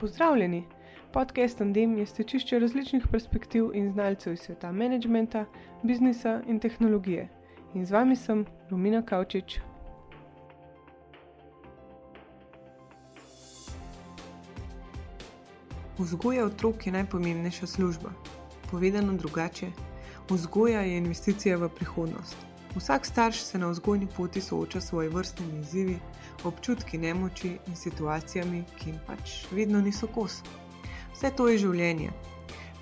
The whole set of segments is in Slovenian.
Pozdravljeni! Podcast Andem je stečišče različnih perspektiv in znalcev iz sveta menedžmenta, biznisa in tehnologije. In z vami sem Romina Kavčič. Vzgoja otrok je najpomembnejša služba. Povedano drugače, vzgoja je investicija v prihodnost. Vsak starš se na vzgojni poti sooča s svojimi vrstnimi izzivi, občutki nemoči in situacijami, ki jim pač vedno niso kos. Vse to je življenje.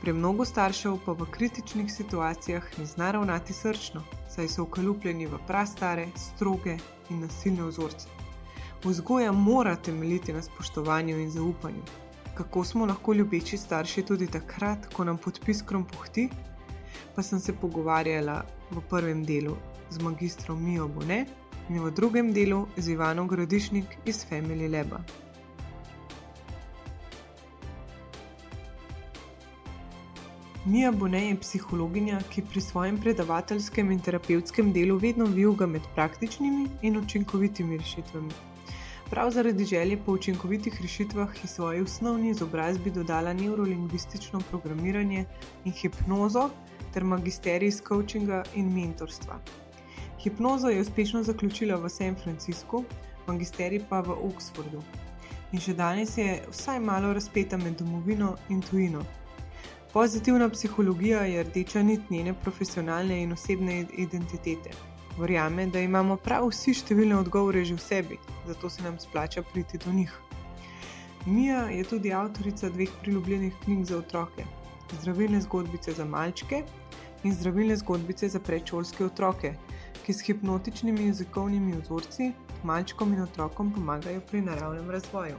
Pre mnogo staršev pa v kritičnih situacijah ne zna ravnati srčno, saj so ukalupljeni v prastare, stroge in nasilne vzorce. Vzgoja mora temeljiti na spoštovanju in zaupanju. Kako smo lahko ljubeči starši tudi takrat, ko nam podpis krom pohti? Pa sem se pogovarjala v prvem delu z magistrom Mijo Bone in v drugem delu z Ivanom Gradišnik iz Family Leba. Mija Bone je psihologinja, ki pri svojem predavateljskem in terapevtskem delu vedno vijuga med praktičnimi in učinkovitimi rešitvami. Prav zaradi želje po učinkovitih rešitvah je svoji osnovni izobrazbi dodala neurolingvistično programiranje in hipnozo ter magisterij iz coachinga in mentorstva. Hipnozo je uspešno zaključila v San Franciscu, magisterij pa v Oxfordu. In še danes je vsaj malo razpeta med domovino in tujino. Pozitivna psihologija je rdeča nit njene profesionalne in osebne identitete. Verjame, da imamo prav vsi številne odgovore že v sebi, zato se nam splača priti do njih. Mija je tudi avtorica dveh priljubljenih knjig za otroke: Zdravilne zgodbice za malčke in Zdravilne zgodbice za predšolske otroke, ki s hipnotičnimi jezikovnimi vzorci malčkom in otrokom pomagajo pri naravnem razvoju.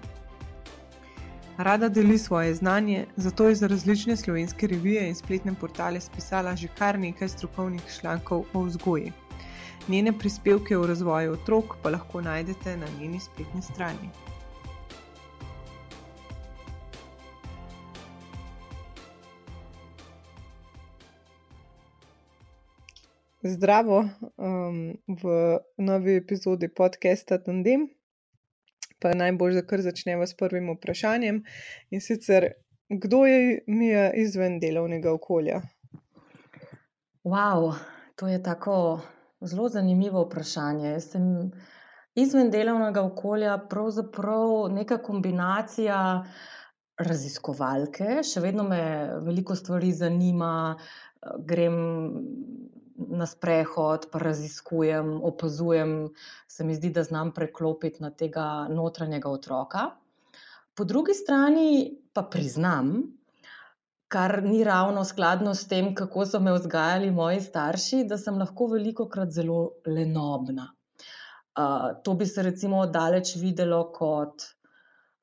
Rada deli svoje znanje, zato je za različne slovenske revije in spletne portale spisala že kar nekaj strokovnih člankov o vzgoji. Njene prispevke o razvoju otrok pa lahko najdete na njeni spletni strani. Zdravo um, v novi epizodi podcasta Tandem. Pa najbolj, da kar začnemo s prvim vprašanjem. In sicer, kdo je mi izven delovnega okolja? Wow, to je tako zelo zanimivo vprašanje. Jaz sem izven delovnega okolja pravzaprav neka kombinacija raziskovalke, še vedno me veliko stvari zanima, grem na sprehod, pa raziskujem, opazujem, se mi zdi, da znam preklopiti na tega notranjega otroka. Po drugi strani pa priznam, kar ni ravno skladno s tem, kako so me vzgajali moji starši, da sem lahko veliko krat zelo lenobna. Uh, to bi se recimo daleč videlo kot.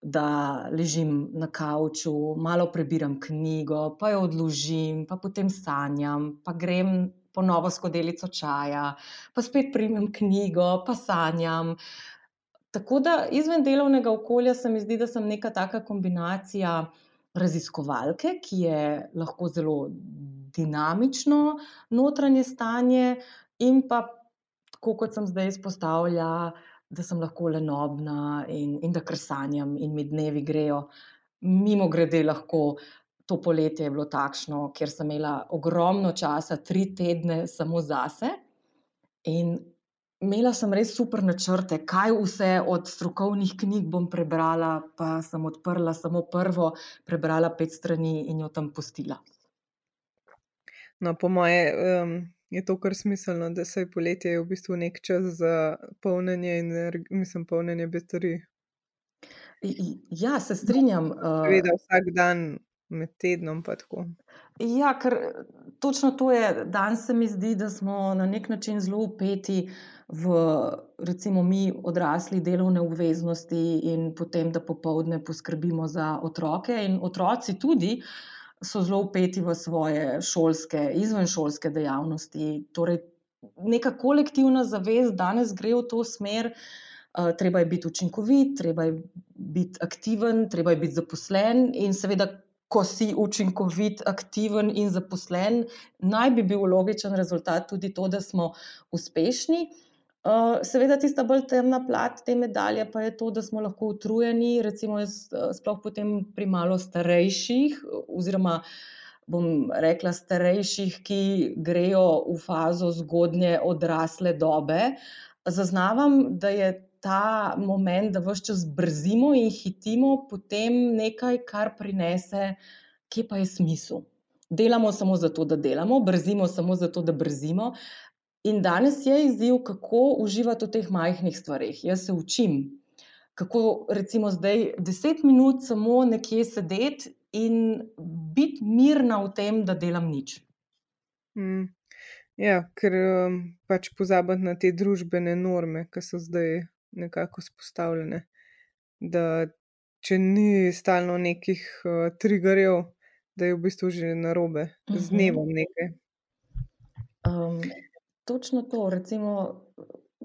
Da ležim na kavču, malo prebiram knjigo, pa jo odložim, pa potem sanjam, pa grem po novo skodelico čaja, pa spet primem knjigo, pa sanjam. Tako da izven delovnega okolja se mi zdi, da sem neka taka kombinacija raziskovalke, ki je lahko zelo dinamično notranje stanje, in pa, tako kot sem zdaj izpostavila, da sem lahko lenobna in, in da kar sanjam, in mi dnevi grejo. Mimo grede, lahko to poletje je bilo takšno, ker sem imela ogromno časa, tri tedne samo zase. In imela sem res super načrte, kaj vse od strokovnih knjig bom prebrala, pa sem odprla samo prvo, prebrala pet strani in jo tam postila. No, po moje um, je to kar smiselno, da se je poletje v bistvu nek čas za polnjenje in mislim, polnjenje baterij. Ja, se strinjam. Seveda, vsak dan med tednom. Ja, ker točno to je. Danes se mi zdi, da smo na nek način zelo upeti v, recimo, mi odrasli delovne obveznosti in potem, da popovdne poskrbimo za otroke. In otroci tudi so zelo upeti v svoje šolske, izvenšolske dejavnosti. Torej, neka kolektivna zavest danes gre v to smer. Uh, treba je biti učinkovit, treba je biti aktiven, treba je biti zaposlen, in seveda, ko si učinkovit, aktiven in zaposlen, naj bi bil logičen rezultat tudi to, da smo uspešni. Uh, seveda, tista bolj temna plat te medalje pa je to, da smo lahko utrujeni, recimo, jaz, sploh potem pri malo starejših, oziroma bom rekla starejših, ki grejo v fazo zgodnje odrasle dobe. Zaznavam, da je ta moment, da ves čas brzimo in hitimo, potem nekaj, kar prinese, kje pa je smisel. Delamo samo zato, da delamo, brzimo samo zato, da brzimo. In danes je izziv, kako uživati v teh majhnih stvareh. Jaz se učim, kako recimo zdaj deset minut samo nekje sedeti in biti mirna v tem, da delam nič. Mm. Ja, ker pač pozabiti na te družbene norme, ki so zdaj nekako spostavljene. Da če ni stalno nekih uh, triggerjev, da je v bistvu že na robe, uh -huh. z mhm. dnevom nekaj. Um, Točno to, recimo,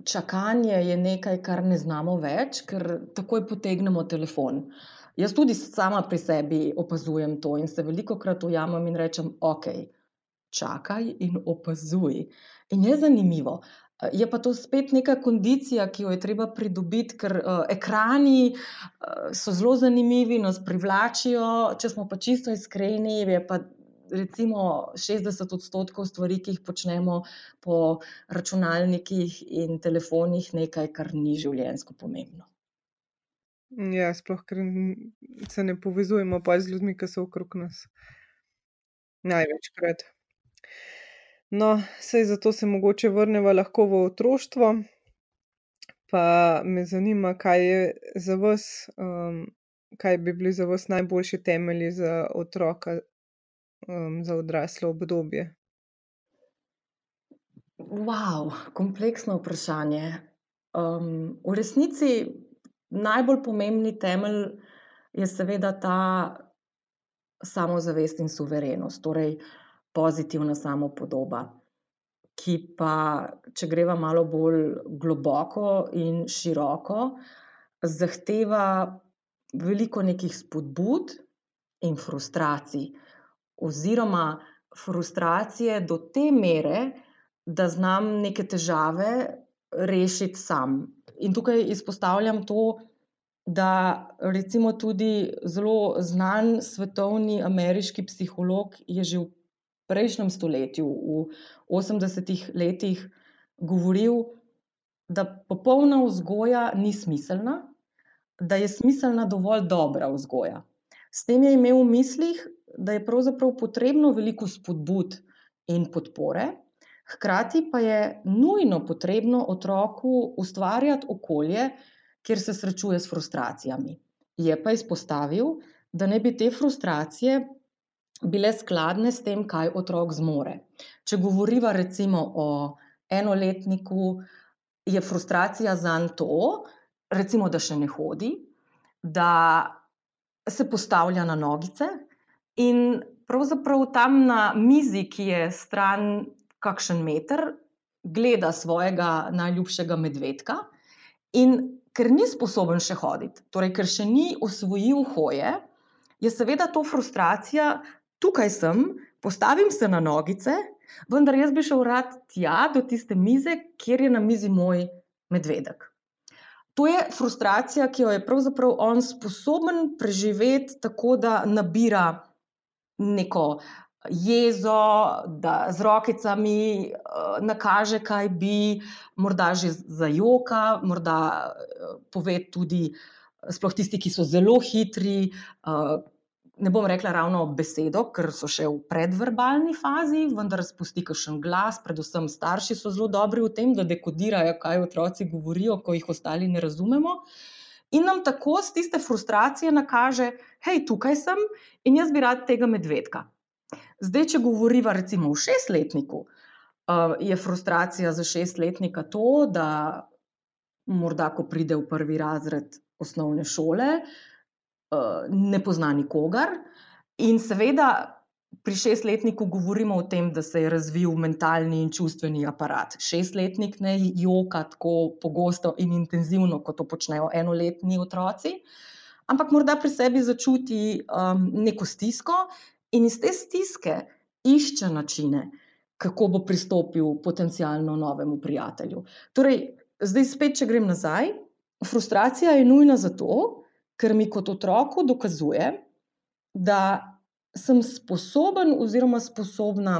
čakanje je nekaj, kar ne znamo več, ker takoj potegnemo telefon. Jaz tudi sama pri sebi opazujem to in se veliko krat ujamem in rečem: Ok, čakaj in opazuj. In je zanimivo. Je pa to spet neka kondicija, ki jo je treba pridobiti, ker uh, ekrani uh, so zelo zanimivi, nas privlačijo. Če smo pa čisto iskreni, je pa recimo 60 odstotkov stvari, ki jih počnemo po računalnikih in telefonih, nekaj, kar ni življenjsko pomembno. Ja, sploh, ker se ne povezujemo pa z ljudmi, ki so okrog nas. Največkrat. No, sej zato se mogoče vrnemo lahko v otroštvo. Pa me zanima, kaj je za vas, um, kaj bi bili za vas najboljši temelji za otroka, um, za odraslo obdobje? Wow, kompleksno vprašanje. Um, v resnici najbolj pomembni temelj je seveda ta samozavest in suverenost, torej pozitivna samopodoba, ki pa, če greva malo bolj globoko in široko, zahteva veliko nekih spodbud in frustracij oziroma frustracije do te mere, da znam neke težave rešiti sam. In tukaj izpostavljam to, da recimo tudi zelo znan svetovni ameriški psiholog je že v prejšnjem stoletju, v 80-ih letih, govoril, da popolna vzgoja ni smiselna, da je smiselna dovolj dobra vzgoja. S tem je imel v mislih, da je pravzaprav potrebno veliko spodbud in podpore, hkrati pa je nujno potrebno otroku ustvarjati okolje, kjer se srečuje s frustracijami. Je pa izpostavil, da ne bi te frustracije bile skladne s tem, kaj otrok zmore. Če govoriva recimo o enoletniku, je frustracija za to, recimo, da še ne hodi, da se postavlja na nogice, In pravzaprav tam na mizi, ki je stran kakšen meter, gleda svojega najljubšega medvedka, in ker ni sposoben še hoditi, torej ker še ni osvojil hoje, je seveda to frustracija, tukaj sem, postavim se na nogice, vendar jaz bi šel rad tja do tiste mize, kjer je na mizi moj medvedek. To je frustracija, ki jo je pravzaprav on sposoben preživeti tako, da nabira neko jezo, da z rokicami nakaže, kaj bi, morda že zajoka, morda pove tudi, sploh tisti, ki so zelo hitri. Ne bom rekla ravno besedo, ker so še v predverbalni fazi, vendar spusti kakšen glas, predvsem starši so zelo dobri v tem, da dekodirajo, kaj otroci govorijo, ko jih ostali ne razumemo. In nam tako z tiste frustracije nakaže, hej, tukaj sem in jaz bi rad tega medvedka. Zdaj, če govoriva recimo o šestletniku, je frustracija za šestletnika to, da morda, ko pride v prvi razred osnovne šole, ne pozna nikogar in seveda pri šestletniku govorimo o tem, da se je razvil mentalni in čustveni aparat. Šestletnik ne joka tako pogosto in intenzivno, kot to počnejo enoletni otroci, ampak morda pri sebi začuti um, neko stisko in iz te stiske išče načine, kako bo pristopil potencialno novemu prijatelju. Torej, zdaj spet, če grem nazaj, frustracija je nujna zato, ker mi kot otroku dokazuje, da sem sposoben oziroma sposobna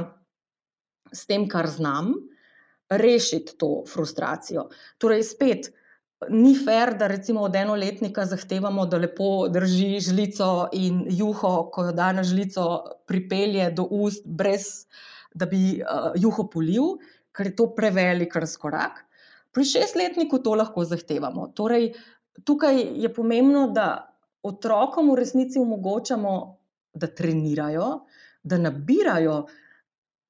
s tem, kar znam, rešiti to frustracijo. Torej, spet. Ni fair, da recimo od enoletnika zahtevamo, da lepo drži žlico in juho, ko jo da na žlico, pripelje do ust, brez da bi uh, juho polil, ker je to prevelik razkorak. Pri šestletniku to lahko zahtevamo. Torej, tukaj je pomembno, da otrokom v resnici omogočamo, da trenirajo, da nabirajo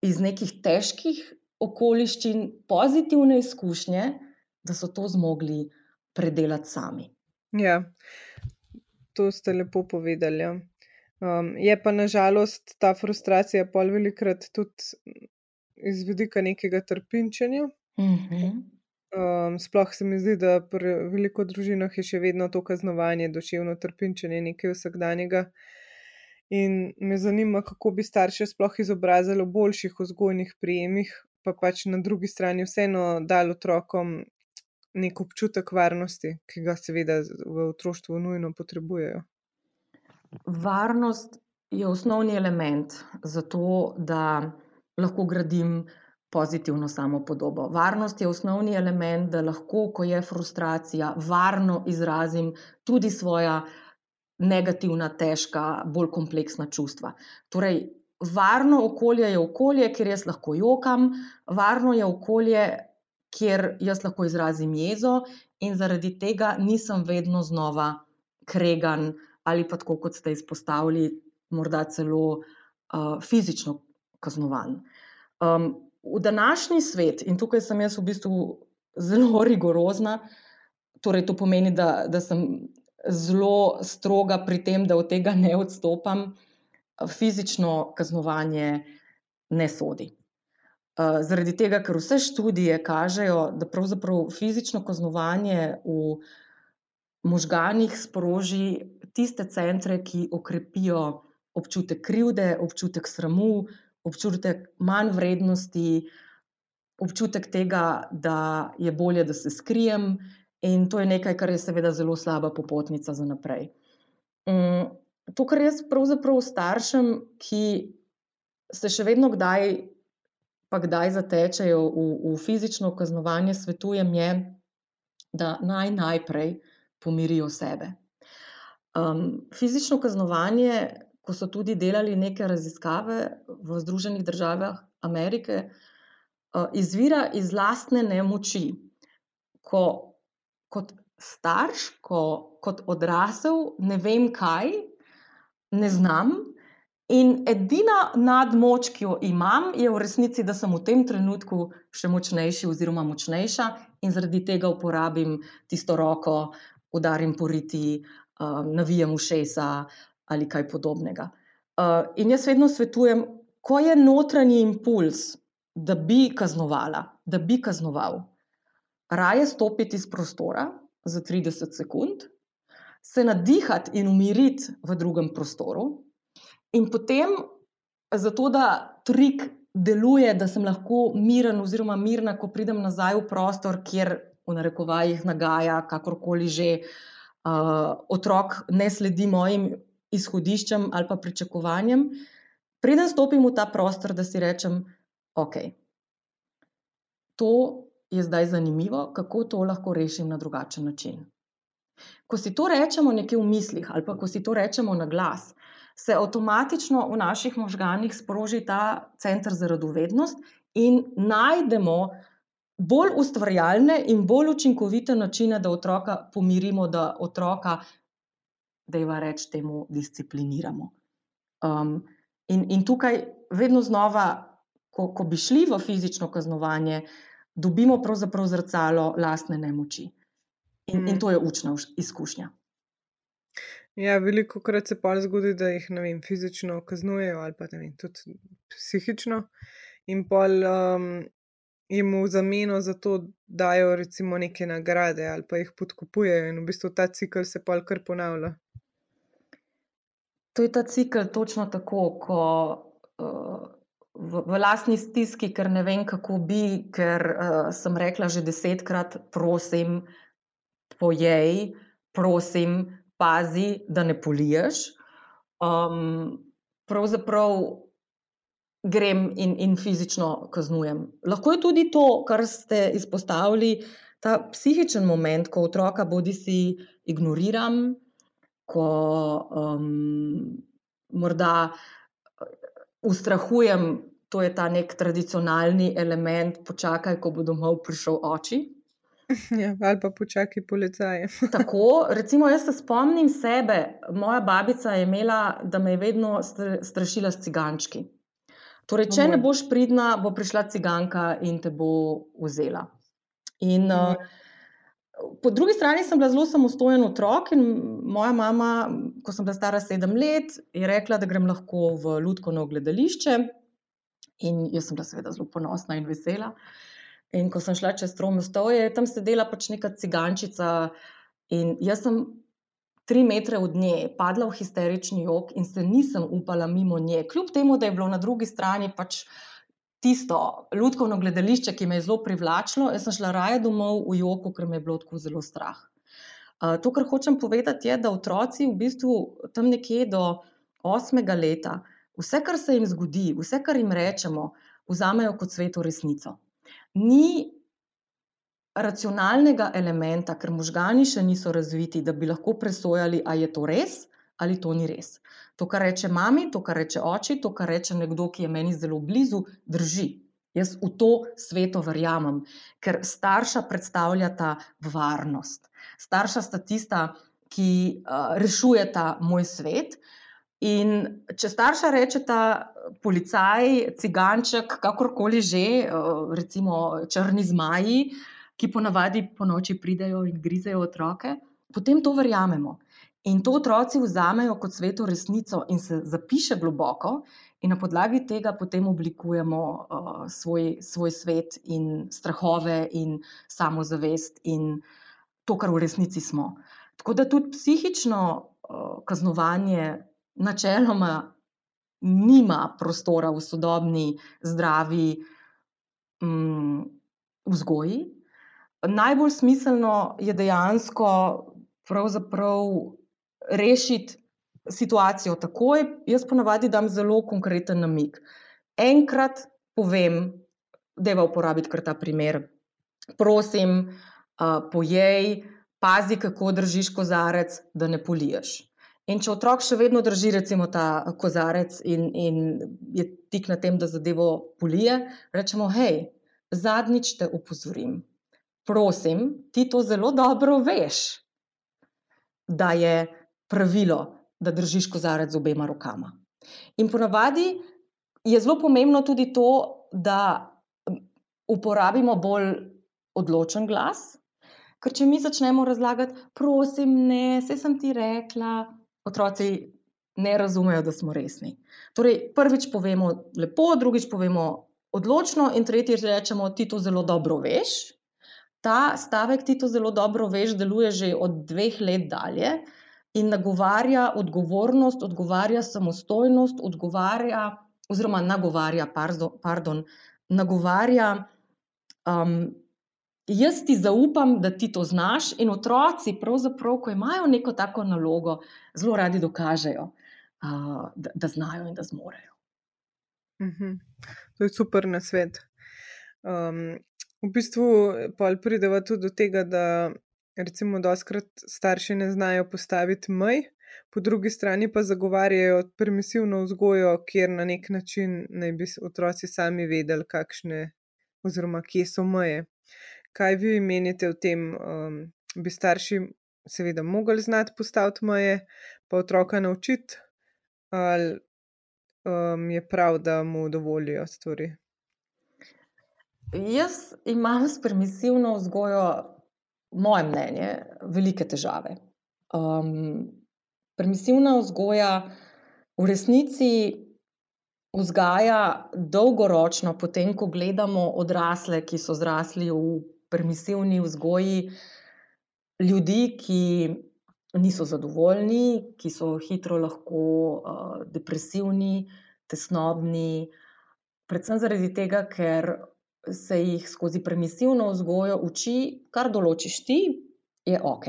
iz nekih težkih okoliščin pozitivne izkušnje, da so to zmogli predelati sami. Ja, to ste lepo povedali. Ja. Um, je pa nažalost ta frustracija pol velikrat tudi iz vidika nekega trpinčenja. Uh -huh. Um, sploh se mi zdi, da pri veliko družinah je še vedno to kaznovanje, duševno trpinčenje nekaj vsakdanjega. In me zanima, kako bi starše sploh izobrazili v boljših vzgojnih prijemih, pa pač na drugi strani vseeno dal otrokom nek občutek varnosti, ki ga seveda v otroštvu nujno potrebujejo. Varnost je osnovni element za to, da lahko gradim pozitivno samopodobo. Varnost je osnovni element, da lahko, ko je frustracija, varno izrazim tudi svoja negativna, težka, bolj kompleksna čustva. Torej, varno okolje je okolje, kjer jaz lahko jokam, varno je okolje, kjer jaz lahko izrazim jezo, in zaradi tega nisem vedno znova kregan ali pa tako, kot ste izpostavili, morda celo uh, fizično kaznovan. Um, v današnji svet, in tukaj sem jaz v bistvu zelo rigorozna, torej to pomeni, da, da sem zelo stroga pri tem, da od tega ne odstopam, fizično kaznovanje ne sodi. Uh, zaradi tega, ker vse študije kažejo, da pravzaprav fizično kaznovanje v možganih sproži tiste centre, ki okrepijo občutek krivde, občutek sramu, občutek manj vrednosti, občutek tega, da je bolje, da se skrijem, in to je nekaj, kar je seveda zelo slaba popotnica za naprej. Um, to, kar jaz pravzaprav staršem, ki se še vedno kdaj, pa kdaj zatečajo v, v fizično kaznovanje, svetujem, je, da naj najprej pomirijo sebe. Um, fizično kaznovanje ko so tudi delali neke raziskave v Združenih državah Amerike, eh, izvira iz lastne nemoči. Ko kot starš, ko, kot odrasel, ne vem kaj, ne znam. In edina nadmoč, ki jo imam, je v resnici, da sem v tem trenutku še močnejši, oziroma močnejša, in zaradi tega uporabim tisto roko, udarim po riti, uh, navijem ušesa, ali kaj podobnega. Uh, in jaz vedno svetujem, ko je notranji impuls, da bi kaznovala, da bi kaznoval, raje stopiti iz prostora za 30 sekund, se nadihati in umiriti v drugem prostoru, in potem, zato da trik deluje, da sem lahko miren oziroma mirna, ko pridem nazaj v prostor, kjer v narekovajih nagaja, kakorkoli že. Uh, otrok ne sledi mojim izhodiščem ali pa pričakovanjem, preden stopim v ta prostor, da si rečem, ok, to je zdaj zanimivo, kako to lahko rešim na drugačen način. Ko si to rečemo nekje v mislih ali pa ko si to rečemo na glas, se avtomatično v naših možganjih sproži ta center za radovednost in najdemo bolj ustvarjalne in bolj učinkovite načine, da otroka pomirimo, da otroka da jih reč temu discipliniramo. Um, in, in tukaj, vedno znova, ko, ko bi šli v fizično kaznovanje, dobimo pravzaprav zrcalo lastne nemoči. In, mm. in to je učna izkušnja. Ja, veliko krat se pa zgodi, da jih vem, fizično kaznujejo ali pa vem, tudi psihično, in pol um, jim v zameno za to dajo recimo neke nagrade ali pa jih podkupujejo, in v bistvu ta cikl se pa kar ponavlja. To je ta cikl točno tako, ko uh, v, v lastni stiski, ker ne vem, kako bi, ker uh, sem rekla že desetkrat, prosim, pojej, prosim, pazi, da ne poliješ. Um, pravzaprav grem in, in fizično kaznujem. Lahko je tudi to, kar ste izpostavili, ta psihičen moment, ko otroka bodi si ignoriram, ko um, morda ustrahujem, to je ta nek tradicionalni element, počakaj, ko bo domov prišel oči. Ja, ali pa počakaj policaje. Tako, recimo, jaz se spomnim sebe, moja babica je imela, da me je vedno strašila s cigančki. Torej, če ne boš pridna, bo prišla ciganka in te bo vzela. In, uh, po drugi strani sem bila zelo samostojen otrok in moja mama, ko sem bila stara sedem let, je rekla, da grem lahko v Ludkovno gledališče. In jaz sem bila seveda zelo ponosna in vesela. In ko sem šla čez Tromostov, je tam sedela pač neka cigančica in jaz sem tri metre od nje padla v histerični jok in se nisem upala mimo nje, kljub temu, da je bilo na drugi strani pač tisto ljudsko gledališče, ki me je zelo privlačilo, jaz sem šla raje domov v joku, ker me je bilo tako zelo strah. To, kar hočem povedati, je, da otroci v bistvu tam nekje do osmega leta, vse, kar se jim zgodi, vse, kar jim rečemo, vzamejo kot sveto resnico. Ni racionalnega elementa, ker možgani še niso razviti, da bi lahko presojali, ali je to res ali to ni res. To, kar reče mami, to, kar reče oči, to, kar reče nekdo, ki je meni zelo blizu, drži. Jaz v to sveto verjamem, ker starša predstavljata varnost. Starša sta tista, ki uh, rešujeta moj svet. In če starša rečeta, policaj, ciganček, kakorkoli že, uh, recimo črni zmaji, ki ponavadi po noči pridejo in grizejo otroke, potem to verjamemo. In to otroci vzamejo kot sveto resnico in se zapiše globoko, in na podlagi tega potem oblikujemo uh, svoj, svoj svet in strahove, in samozavest, in to, kar v resnici smo. Tako da tudi psihično uh, kaznovanje načeloma nima prostora v sodobni, zdravi um, vzgoji. Najbolj smiselno je dejansko pravzaprav rešiti situacijo takoj, jaz ponavadi dam zelo konkreten namig. Enkrat povem, da je uporabiti kar ta primer. Prosim, uh, pojej, pazi, kako držiš kozarec, da ne poliješ. In če otrok še vedno drži, recimo, ta kozarec in, in je tik na tem, da zadevo polije, rečemo: hej, zadnjič te upozorim. Prosim, ti to zelo dobro veš, da je pravilo, da držiš kozarec z obema rokama. In ponavadi je zelo pomembno tudi to, da uporabimo bolj odločen glas. Ker če mi začnemo razlagati, prosim, ne, vse sem ti rekla, otroci ne razumejo, da smo resni. Torej, prvič povemo lepo, drugič povemo odločno, in tretjič rečemo, ti to zelo dobro veš. Ta stavek, ti to zelo dobro veš, deluje že od dveh let dalje in nagovarja odgovornost, odgovarja samostojnost, odgovarja, oziroma nagovarja, pardon, pardon nagovarja. Um, Jaz ti zaupam, da ti to znaš, in otroci, pravzaprav, ko imajo neko tako nalogo, zelo radi dokažejo, uh, da, da znajo in da zmorejo. Mhm. To je super na svet. Um, v bistvu pa prideva tudi do tega, da recimo, doskrat starši ne znajo postaviti mej, po drugi strani pa zagovarjajo permisivno vzgojo, kjer na nek način naj bi otroci sami vedeli, kakšne oziroma kje so meje. Kaj vi menite o tem, um, bi starši seveda mogli znati postaviti meje, pa otroka naučiti, ali um, je prav, da mu dovolijo stvari? Jaz imam s permisivno vzgojo moje mnenje, velike težave. Um, permisivna vzgoja v resnici vzgaja dolgoročno, potem ko gledamo odrasle, ki so zrasli v permisivni vzgoji, ljudi, ki niso zadovoljni, ki so hitro lahko uh, depresivni, tesnobni. predvsem zaradi tega, ker se jih skozi permisivno vzgojo uči, kar določiš ti, je ok.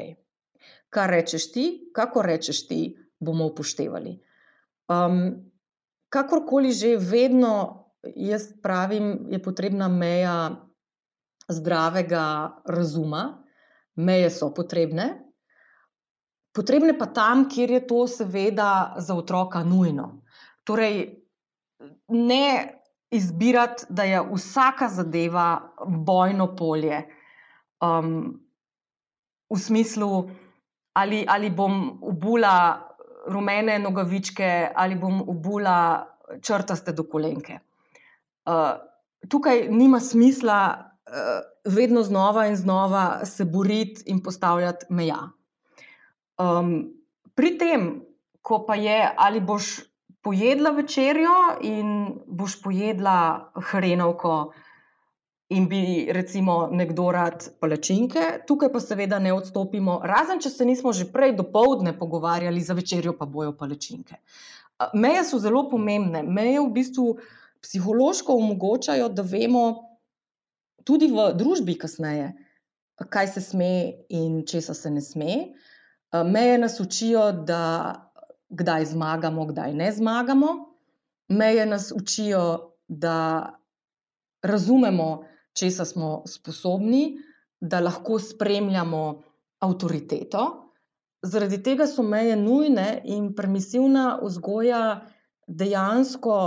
Kar rečeš ti, kako rečeš ti, bomo upoštevali. Um, kakorkoli že, vedno jaz pravim, je potrebna meja zdravega razuma, meje so potrebne. Potrebne pa tam, kjer je to, seveda, za otroka nujno. Torej, ne izbirati, da je vsaka zadeva bojno polje. Um, v smislu, ali, ali bom obula rumene nogavičke, ali bom obula črtaste dokolenke. Uh, tukaj nima smisla uh, vedno znova in znova se boriti in postavljati meja. Um, pri tem, ko pa je, ali boš pojedla večerjo in boš pojedla hrenovko, in bi recimo nekdo rad palačinke, tukaj pa seveda ne odstopimo, razen če se nismo že prej do povdne pogovarjali, za večerjo pa bojo palačinke. Meje so zelo pomembne, meje v bistvu psihološko omogočajo, da vemo tudi v družbi kasneje, kaj se sme in česa se ne sme. Meje nas učijo, da kdaj zmagamo, kdaj ne zmagamo. Meje nas učijo, da razumemo, česa smo sposobni, da lahko spremljamo avtoriteto. Zaradi tega so meje nujne in permisivna vzgoja dejansko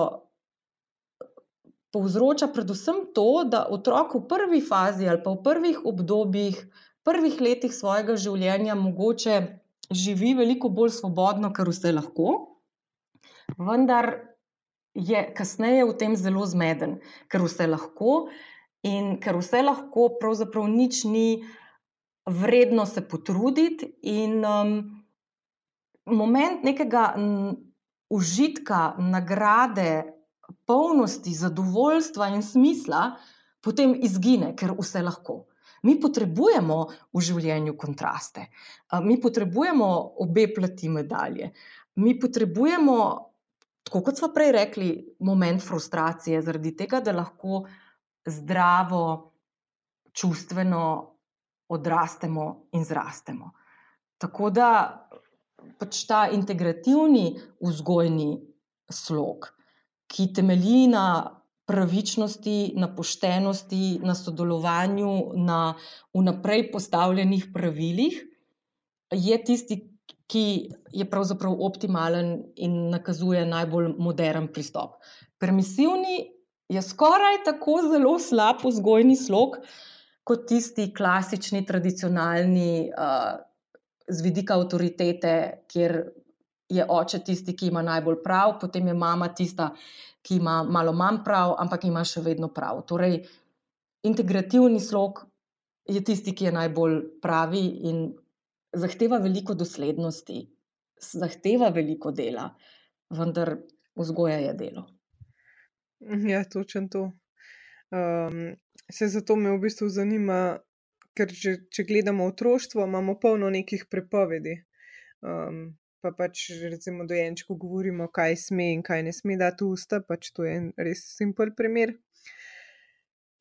povzroča predvsem to, da otrok v prvi fazi ali pa v prvih obdobjih, prvih letih svojega življenja mogoče živi veliko bolj svobodno, ker vse lahko, vendar je kasneje v tem zelo zmeden, ker vse lahko In ker vse lahko, pravzaprav nič ni vredno se potruditi, in um, moment nekega užitka, nagrade, polnosti, zadovoljstva in smisla potem izgine, ker vse lahko. Mi potrebujemo v življenju kontraste, mi potrebujemo obe plati medalje, mi potrebujemo, tako kot smo prej rekli, moment frustracije, zaradi tega, da lahko zdravo, čustveno odrastemo in zrastemo. Tako da pač ta integrativni vzgojni slog, ki temelji na pravičnosti, na poštenosti, na sodelovanju, na vnaprej postavljenih pravilih, je tisti, ki je pravzaprav optimalen in nakazuje najbolj moderen pristop. Permisivni je skoraj tako zelo slab vzgojni slog kot tisti klasični, tradicionalni, uh, z vidika avtoritete, kjer je oče tisti, ki ima najbolj prav, potem je mama tista, ki ima malo manj prav, ampak ima še vedno prav. Torej, integrativni slog je tisti, ki je najbolj pravi in zahteva veliko doslednosti, zahteva veliko dela, vendar vzgoja je delo. Ja, točno to. Um, se zato me v bistvu zanima, ker če, če gledamo otroštvo, imamo polno nekih prepovedi. Um, pa pač, recimo, dojenčku govorimo, kaj sme in kaj ne sme dati v usta, pač to je en res simpel primer.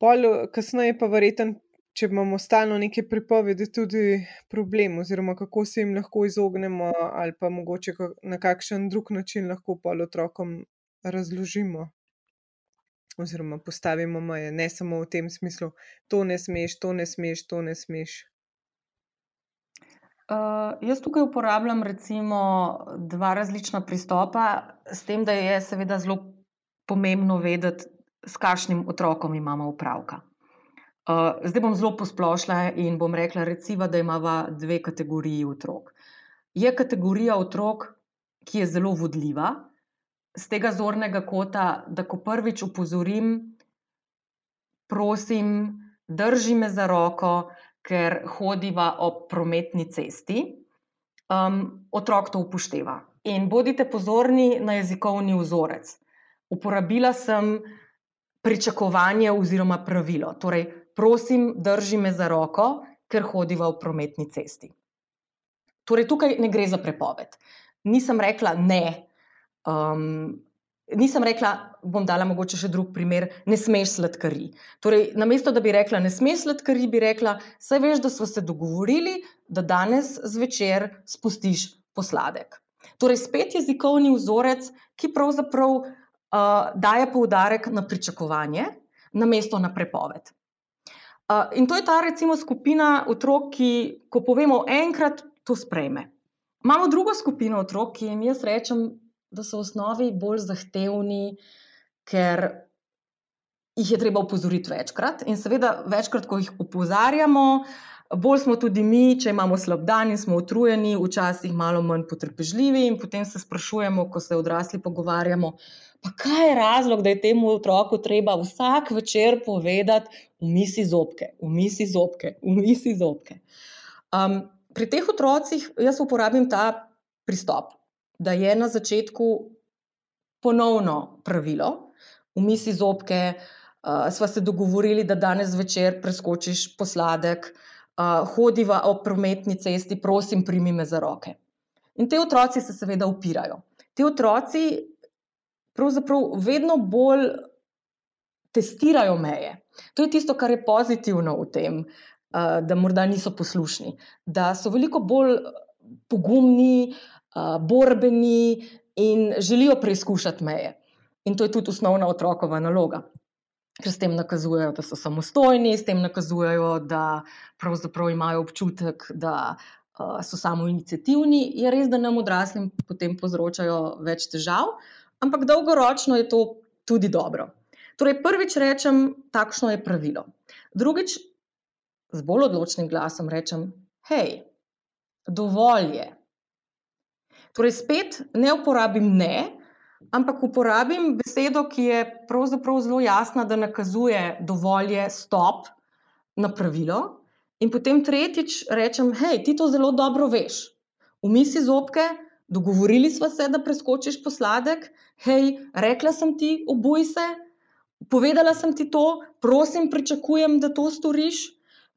Pol, kasneje pa verjeten, če imamo stalno neke prepovedi, tudi problem, oziroma kako se jim lahko izognemo, ali pa mogoče na kakšen drug način lahko pol otrokom razložimo oziroma postavimo meje, ne samo v tem smislu, to ne smeš, to ne smeš, to ne smeš. Uh, jaz tukaj uporabljam recimo dva različna pristopa, s tem, da je seveda zelo pomembno vedeti, s kakšnim otrokom imamo opravka. Uh, zdaj bom zelo posplošila in bom rekla, recimo, da imamo dve kategoriji otrok. Je kategorija otrok, ki je zelo vodljiva, z tega zornega kota, da ko prvič upozorim, prosim, drži me za roko, ker hodiva ob prometni cesti, um, otrok to upošteva. In bodite pozorni na jezikovni vzorec. Uporabila sem pričakovanje oziroma pravilo. Torej, prosim, drži me za roko, ker hodiva ob prometni cesti. Torej, tukaj ne gre za prepoved. Nisem rekla ne, um, Nisem rekla, bom dala mogoče še drug primer, ne smeš sladkari. Torej, namesto da bi rekla, ne smeš sladkari, bi rekla, saj veš, da smo se dogovorili, da danes zvečer spustiš posladek. Torej, spet jezikovni vzorec, ki pravzaprav uh, daje poudarek na pričakovanje, namesto na prepoved. Uh, in to je ta, recimo, skupina otrok, ki, ko povemo enkrat, to sprejme. Imamo drugo skupino otrok, ki jim jaz rečem, da so v osnovi bolj zahtevni, ker jih je treba upozoriti večkrat. In seveda, večkrat, ko jih opozarjamo, bolj smo tudi mi, če imamo slab dan in smo utrujeni, včasih malo manj potrpežljivi, in potem se sprašujemo, ko se odrasli pogovarjamo. Pa kaj je razlog, da je temu otroku treba vsak večer povedati, umisi zobke, umisi zobke, umisi zobke. Um, pri teh otrocih jaz uporabim ta pristop da je na začetku ponovno pravilo, umisi zobke, uh, sva se dogovorili, da danes zvečer preskočiš posladek, uh, hodiva ob prometni cesti, prosim, primi me za roke. In te otroci se seveda upirajo. Ti otroci pravzaprav vedno bolj testirajo meje. To je tisto, kar je pozitivno v tem, uh, da morda niso poslušni, da so veliko bolj pogumni, uh, borbeni in želijo preizkušati meje. In to je tudi osnovna otrokova naloga. Ker s tem nakazujejo, da so samostojni, s tem nakazujejo, da pravzaprav imajo občutek, da uh, so samo inicijativni. Je res, da nam odraslim potem povzročajo več težav, ampak dolgoročno je to tudi dobro. Torej, prvič rečem, takšno je pravilo. Drugič, z bolj odločnim glasom rečem, hej, dovolj je. Torej, spet ne uporabim ne, ampak uporabim besedo, ki je pravzaprav zelo jasna, da nakazuje dovolj je stop na pravilo. In potem tretjič rečem, hej, ti to zelo dobro veš. Umisi zobke, dogovorili smo se, da preskočiš posladek, hej, rekla sem ti, obuj se, povedala sem ti to, prosim, pričakujem, da to storiš.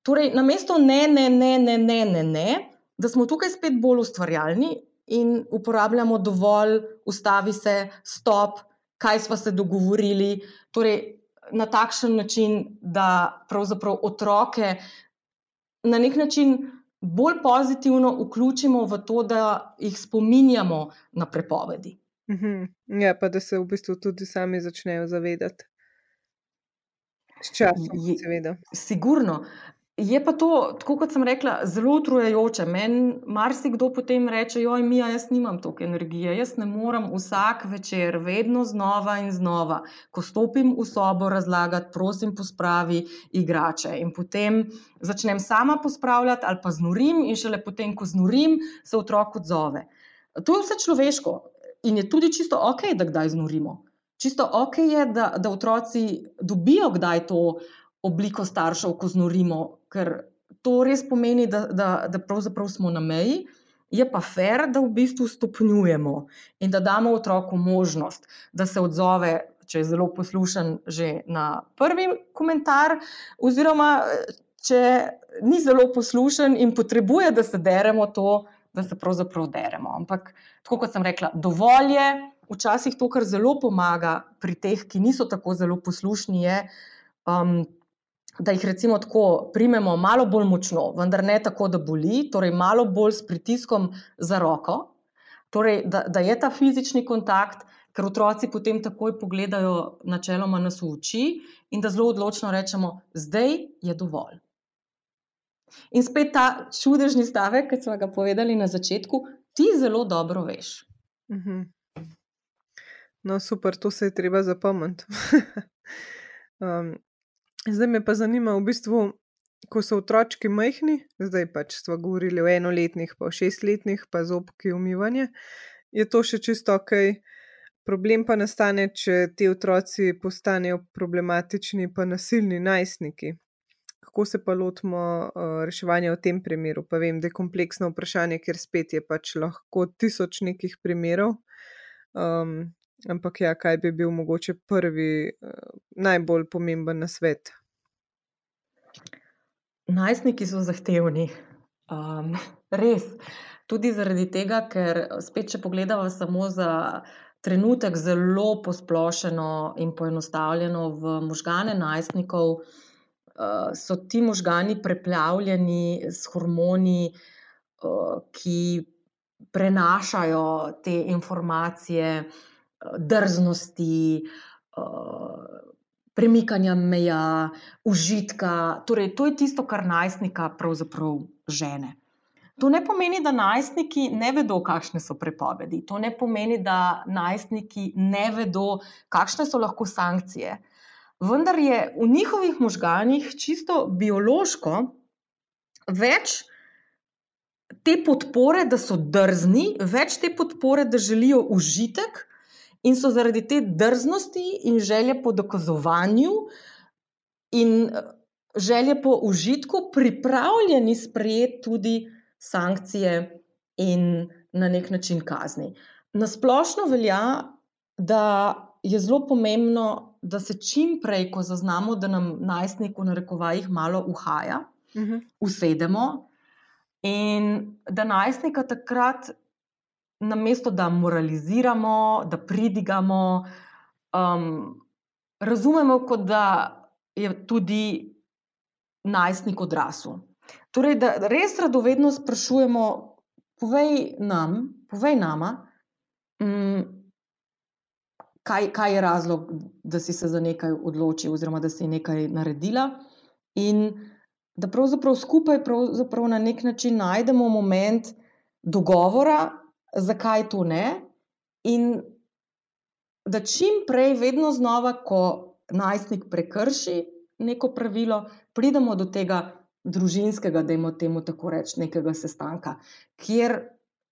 Torej, namesto ne, ne, ne, ne, ne, ne, ne, da smo tukaj spet bolj ustvarjalni in uporabljamo dovolj, ustavi se, stop, kaj smo se dogovorili. Torej, na takšen način, da pravzaprav otroke na nek način bolj pozitivno vključimo v to, da jih spominjamo na prepovedi. Mhm. Ja, pa da se v bistvu tudi sami začnejo zavedati. S časom, seveda. Sigurno. Je pa to, tako kot sem rekla, zelo utrujajoče. Meni marsikdo potem reče: Joj, mi, jaz nimam toliko energije, jaz ne morem vsak večer, vedno znova in znova, ko stopim v sobo, razlagati, prosim, pospravi igrače. In potem začnem sama pospravljati ali pa znorim, in šele potem, ko znorim, se otrok odzove. To je vse človeško in je tudi čisto ok, da kdaj znorimo. Čisto ok je, da, da otroci dobijo kdaj to obliko staršev, ko znorimo, ker to res pomeni, da, da, da pravzaprav smo na meji. Je pa fair, da v bistvu stopnjujemo in da damo otroku možnost, da se odzove, če je zelo poslušen, že na prvi komentar, oziroma če ni zelo poslušen in potrebuje, da se deremo, to, da se pravzaprav deremo. Ampak, tako kot sem rekla, dovolj je, včasih to, kar zelo pomaga pri teh, ki niso tako zelo poslušni, je. Um, da jih recimo tako primemo malo bolj močno, vendar ne tako, da boli, torej malo bolj s pritiskom za roko, torej da, da je ta fizični kontakt, ker otroci potem takoj pogledajo načeloma nas v oči in da zelo odločno rečemo, zdaj je dovolj. In spet ta čudežni stavek, ki smo ga povedali na začetku, ti zelo dobro veš. Mhm. No, super, to se je treba zapomniti. um, Zdaj me pa zanima, v bistvu, ko so otroci majhni, zdaj pač smo govorili o enoletnih, pa o šestletnih, pa zobki umivanje, je to še čisto ok. Problem pa nastane, če ti otroci postanejo problematični, pa nasilni najstniki. Kako se pa lotimo uh, reševanja v tem primeru? Pa vem, da je kompleksno vprašanje, ker spet je pač lahko tisoč nekih primerov. Um, Ampak, ja, kaj bi bil mogoče prvi, uh, najbolj pomemben na svet? Najstniki so zahtevni. Um, res. Tudi zaradi tega, ker spet, če pogledamo samo za trenutek zelo posplošeno in poenostavljeno v možgane najstnikov, uh, so ti možgani preplavljeni s hormoni, uh, ki prenašajo te informacije, drznosti. Uh, Premikanja meja, užitka, torej to je tisto, kar najstnika pravzaprav žene. To ne pomeni, da najstniki ne vedo, kakšne so prepovedi, to ne pomeni, da najstniki ne vedo, kakšne so lahko sankcije. Vendar je v njihovih možganjih čisto biološko več te podpore, da so drzni, več te podpore, da želijo užitek in so zaradi te drznosti in želje po dokazovanju in želje po užitku pripravljeni sprejeti tudi sankcije in na nek način kazni. Na splošno velja, da je zelo pomembno, da se čim prej, ko zaznamo, da nam najstnik v narekovajih malo uhaja, uh mhm. -huh. usedemo in da najstnika takrat, namesto da moraliziramo, da pridigamo, um, razumemo, kot da je tudi najstnik odrasel. Torej, da res radovedno sprašujemo, povej nam, povej nama, um, kaj, kaj je razlog, da si se za nekaj odločil, oziroma da si nekaj naredila. In da pravzaprav skupaj pravzaprav na nek način najdemo moment dogovora, zakaj to ne. In da čim prej, vedno znova, ko najstnik prekrši neko pravilo, pridemo do tega družinskega, da imamo temu tako reči, nekega sestanka, kjer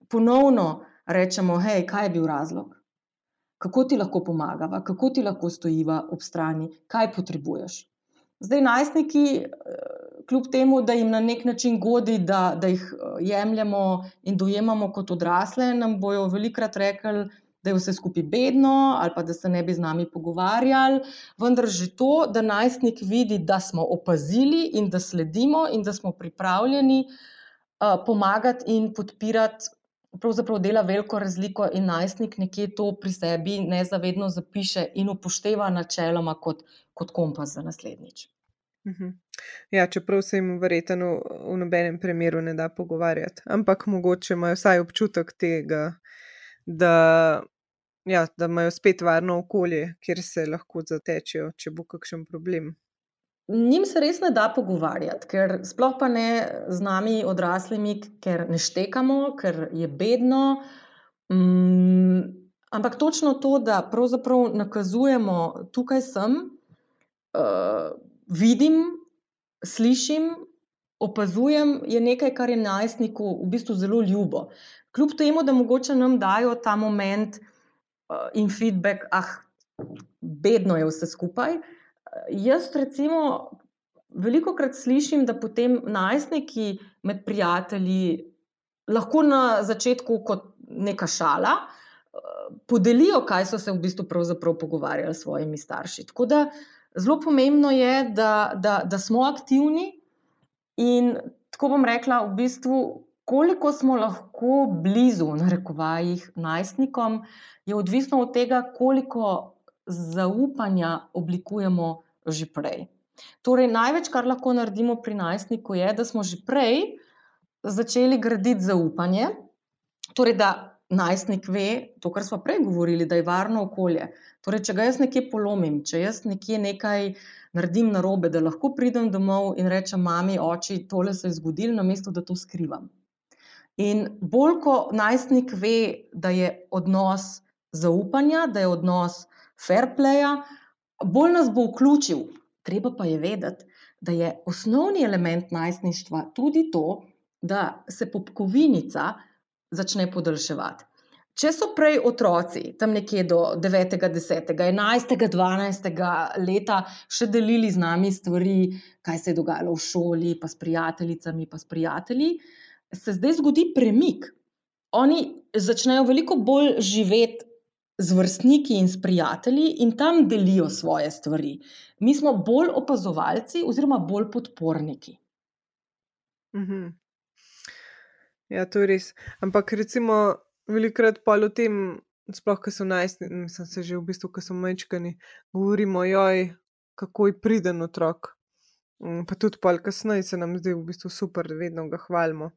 ponovno rečemo, hej, kaj je bil razlog, kako ti lahko pomagava, kako ti lahko stojiva ob strani, kaj potrebuješ. Zdaj, najstniki, kljub temu, da jim na nek način godi, da, da jih jemljemo in dojemamo kot odrasle, nam bojo velikrat rekli, da je vse skupaj bedno ali pa da se ne bi z nami pogovarjali. Vendar že to, da najstnik vidi, da smo opazili in da sledimo in da smo pripravljeni uh, pomagati in podpirati. Pravzaprav dela veliko razliko, in najstnik nekje to pri sebi nezavedno zapiše in upošteva načeloma kot, kot kompas za naslednjič. Mhm. Ja, čeprav se jim verjetno v nobenem primeru ne da pogovarjati, ampak mogoče imajo vsaj občutek tega, da ja, da imajo spet varno okolje, kjer se lahko zatečejo, če bo kakšen problem. Njim se res ne da pogovarjati, ker sploh pa ne z nami, odraslimi, ker ne štekamo, ker je bedno. Um, ampak točno to, da pravzaprav nakazujemo, tukaj sem, uh, vidim, slišim, opazujem, je nekaj, kar je najstniku v bistvu zelo ljubo. Kljub temu, da mogoče nam dajo ta moment, uh, in feedback, ah, bedno je vse skupaj. Jaz, recimo, veliko krat slišim, da potem najstniki med prijatelji lahko na začetku, kot neka šala, podelijo, kaj so se v bistvu pogovarjali s svojimi starši. Tako da zelo pomembno je, da, da, da smo aktivni in tako bom rekla, v bistvu koliko smo lahko blizu, na rekovajih, najstnikom, je odvisno od tega, koliko zaupanja oblikujemo že prej. Torej, največ, kar lahko naredimo pri najstniku, je, da smo že prej začeli graditi zaupanje, torej, da najstnik ve to, kar smo prej govorili, da je varno okolje. Torej, če ga jaz nekje polomim, če jaz nekje nekaj naredim na robe, da lahko pridem domov in rečem, mami, oči, tole se je zgodilo, namesto da to skrivam. In bolj, ko najstnik ve, da je odnos zaupanja, da je odnos fair playa, bolj nas bo vključil. Treba pa je vedeti, da je osnovni element najstništva tudi to, da se popkovinica začne podaljševati. Če so prej otroci, tam nekje do 9., 10., 11., 12. leta, še delili z nami stvari, kaj se je dogajalo v šoli, pa s prijateljicami, pa s prijatelji, se zdaj zgodi premik. Oni začnejo veliko bolj živeti z vrstniki in s prijatelji in tam delijo svoje stvari. Mi smo bolj opazovalci, oziroma bolj podporniki. Mhm. Ja, to je res. Ampak recimo, velikokrat pa o tem sploh, ko so najstni, sem se že v bistvu, ko so mečkani, govorimo, joj, kako je priden otrok. Mm, pa tudi pol kasneje se nam zdi v bistvu super, da vedno ga hvalimo.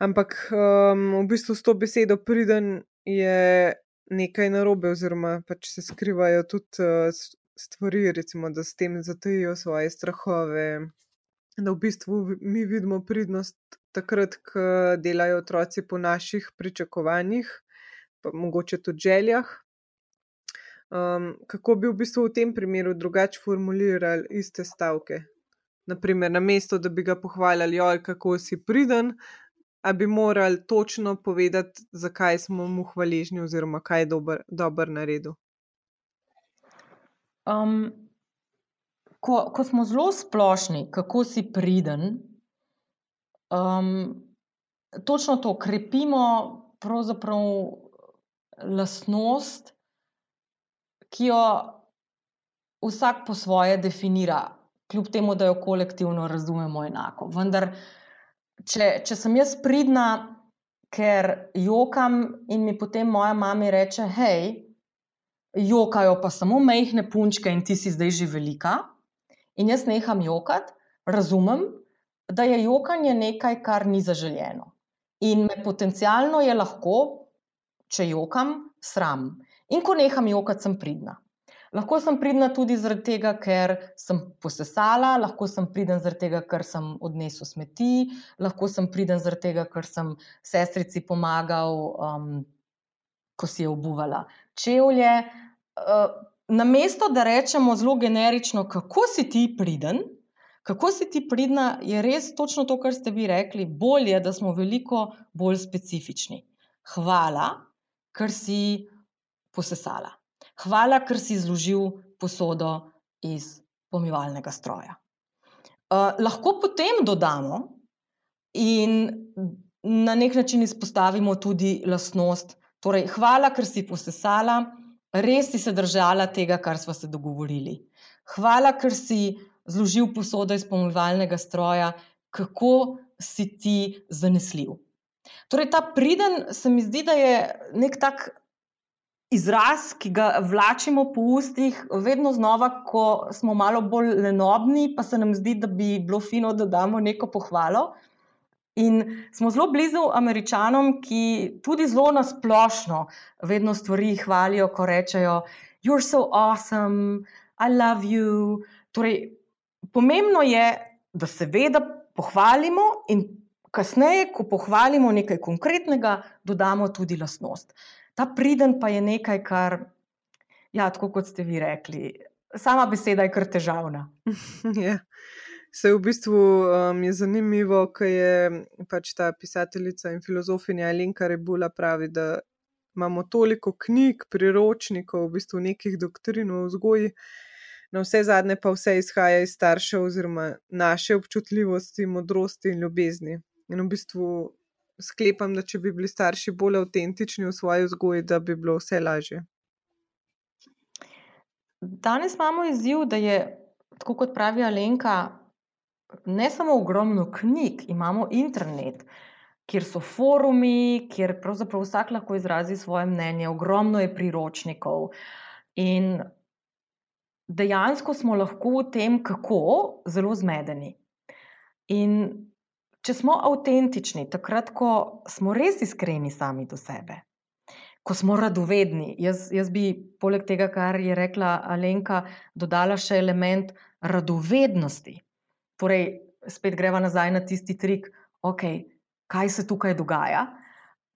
Ampak um, v bistvu s to besedo priden je nekaj narobe, oziroma pač se skrivajo tudi uh, stvari, recimo, da s tem zatajijo svoje strahove. Da v bistvu mi vidimo pridnost takrat, ko delajo otroci po naših pričakovanjih, pa mogoče tudi željah. Um, kako bi v bistvu v tem primeru drugače formulirali iste stavke? Naprimer, na mesto, da bi ga pohvalili, oj, kako si priden, a bi morali točno povedati, zakaj smo mu hvaležni, oziroma kaj je dober, dober naredil. Um, ko, ko smo zelo splošni, kako si priden, um, točno to krepimo, pravzaprav lastnost, ki jo vsak po svoje definira, kljub temu, da jo kolektivno razumemo enako. Vendar, če, če sem jaz pridna, ker jokam in mi potem moja mama reče: hej, jokajo pa samo mehne punčke in ti si zdaj že velika. In jaz neham jokati, razumem, da je jokanje nekaj, kar ni zaželjeno. In me potencialno je lahko, če jokam, sram. In ko neham jokati, sem pridna. Lahko sem pridna tudi zaradi tega, ker sem posesala, lahko sem pridna zaradi tega, ker sem odnesel smeti, lahko sem pridna zaradi tega, ker sem sestrici pomagal, um, ko si je obuvala čevlje. Uh, na mesto, da rečemo zelo generično, kako si ti priden, kako si ti pridna, je res točno to, kar ste vi rekli. Bolje, da smo veliko bolj specifični. Hvala, ker si posesala. Hvala, ker si zložil posodo iz pomivalnega stroja. Uh, lahko potem dodamo in na nek način izpostavimo tudi lastnost. Torej, hvala, ker si posesala, res si se držala tega, kar smo se dogovorili. Hvala, ker si zložil posodo iz pomivalnega stroja, kako si ti zanesljiv. Torej, ta priden se mi zdi, da je nek tak izraz, ki ga vlačimo po ustih, vedno znova, ko smo malo bolj lenobni, pa se nam zdi, da bi bilo fino, da damo neko pohvalo. In smo zelo blizu američanom, ki tudi zelo nasplošno vedno stvari hvalijo, ko rečejo: You're so awesome, I love you. Torej, pomembno je, da se seveda pohvalimo in kasneje, ko pohvalimo nekaj konkretnega, dodamo tudi lastnost. Ta priden pa je nekaj, kar, ja, tako kot ste vi rekli, sama beseda je kar težavna. ja. Se v bistvu um, je zanimivo, ker je pač ta pisateljica in filozofinja Alenka Rebula pravi, da imamo toliko knjig, priročnikov, v bistvu nekih doktrin v vzgoji, na vse zadnje pa vse izhaja iz staršev oziroma naše občutljivosti, modrosti in ljubezni. In v bistvu sklepam, da če bi bili starši bolj avtentični v svoji vzgoji, da bi bilo vse lažje. Danes imamo izziv, da je, tako kot pravi Alenka, ne samo ogromno knjig, imamo internet, kjer so forumi, kjer pravzaprav vsak lahko izrazi svoje mnenje, ogromno je priročnikov. In dejansko smo lahko v tem, kako zelo zmedeni. In če smo avtentični, takrat, ko smo res iskreni sami do sebe, ko smo radovedni, jaz, jaz bi poleg tega, kar je rekla Alenka, dodala še element radovednosti. Torej, spet greva nazaj na tisti trik, okay, kaj se tukaj dogaja.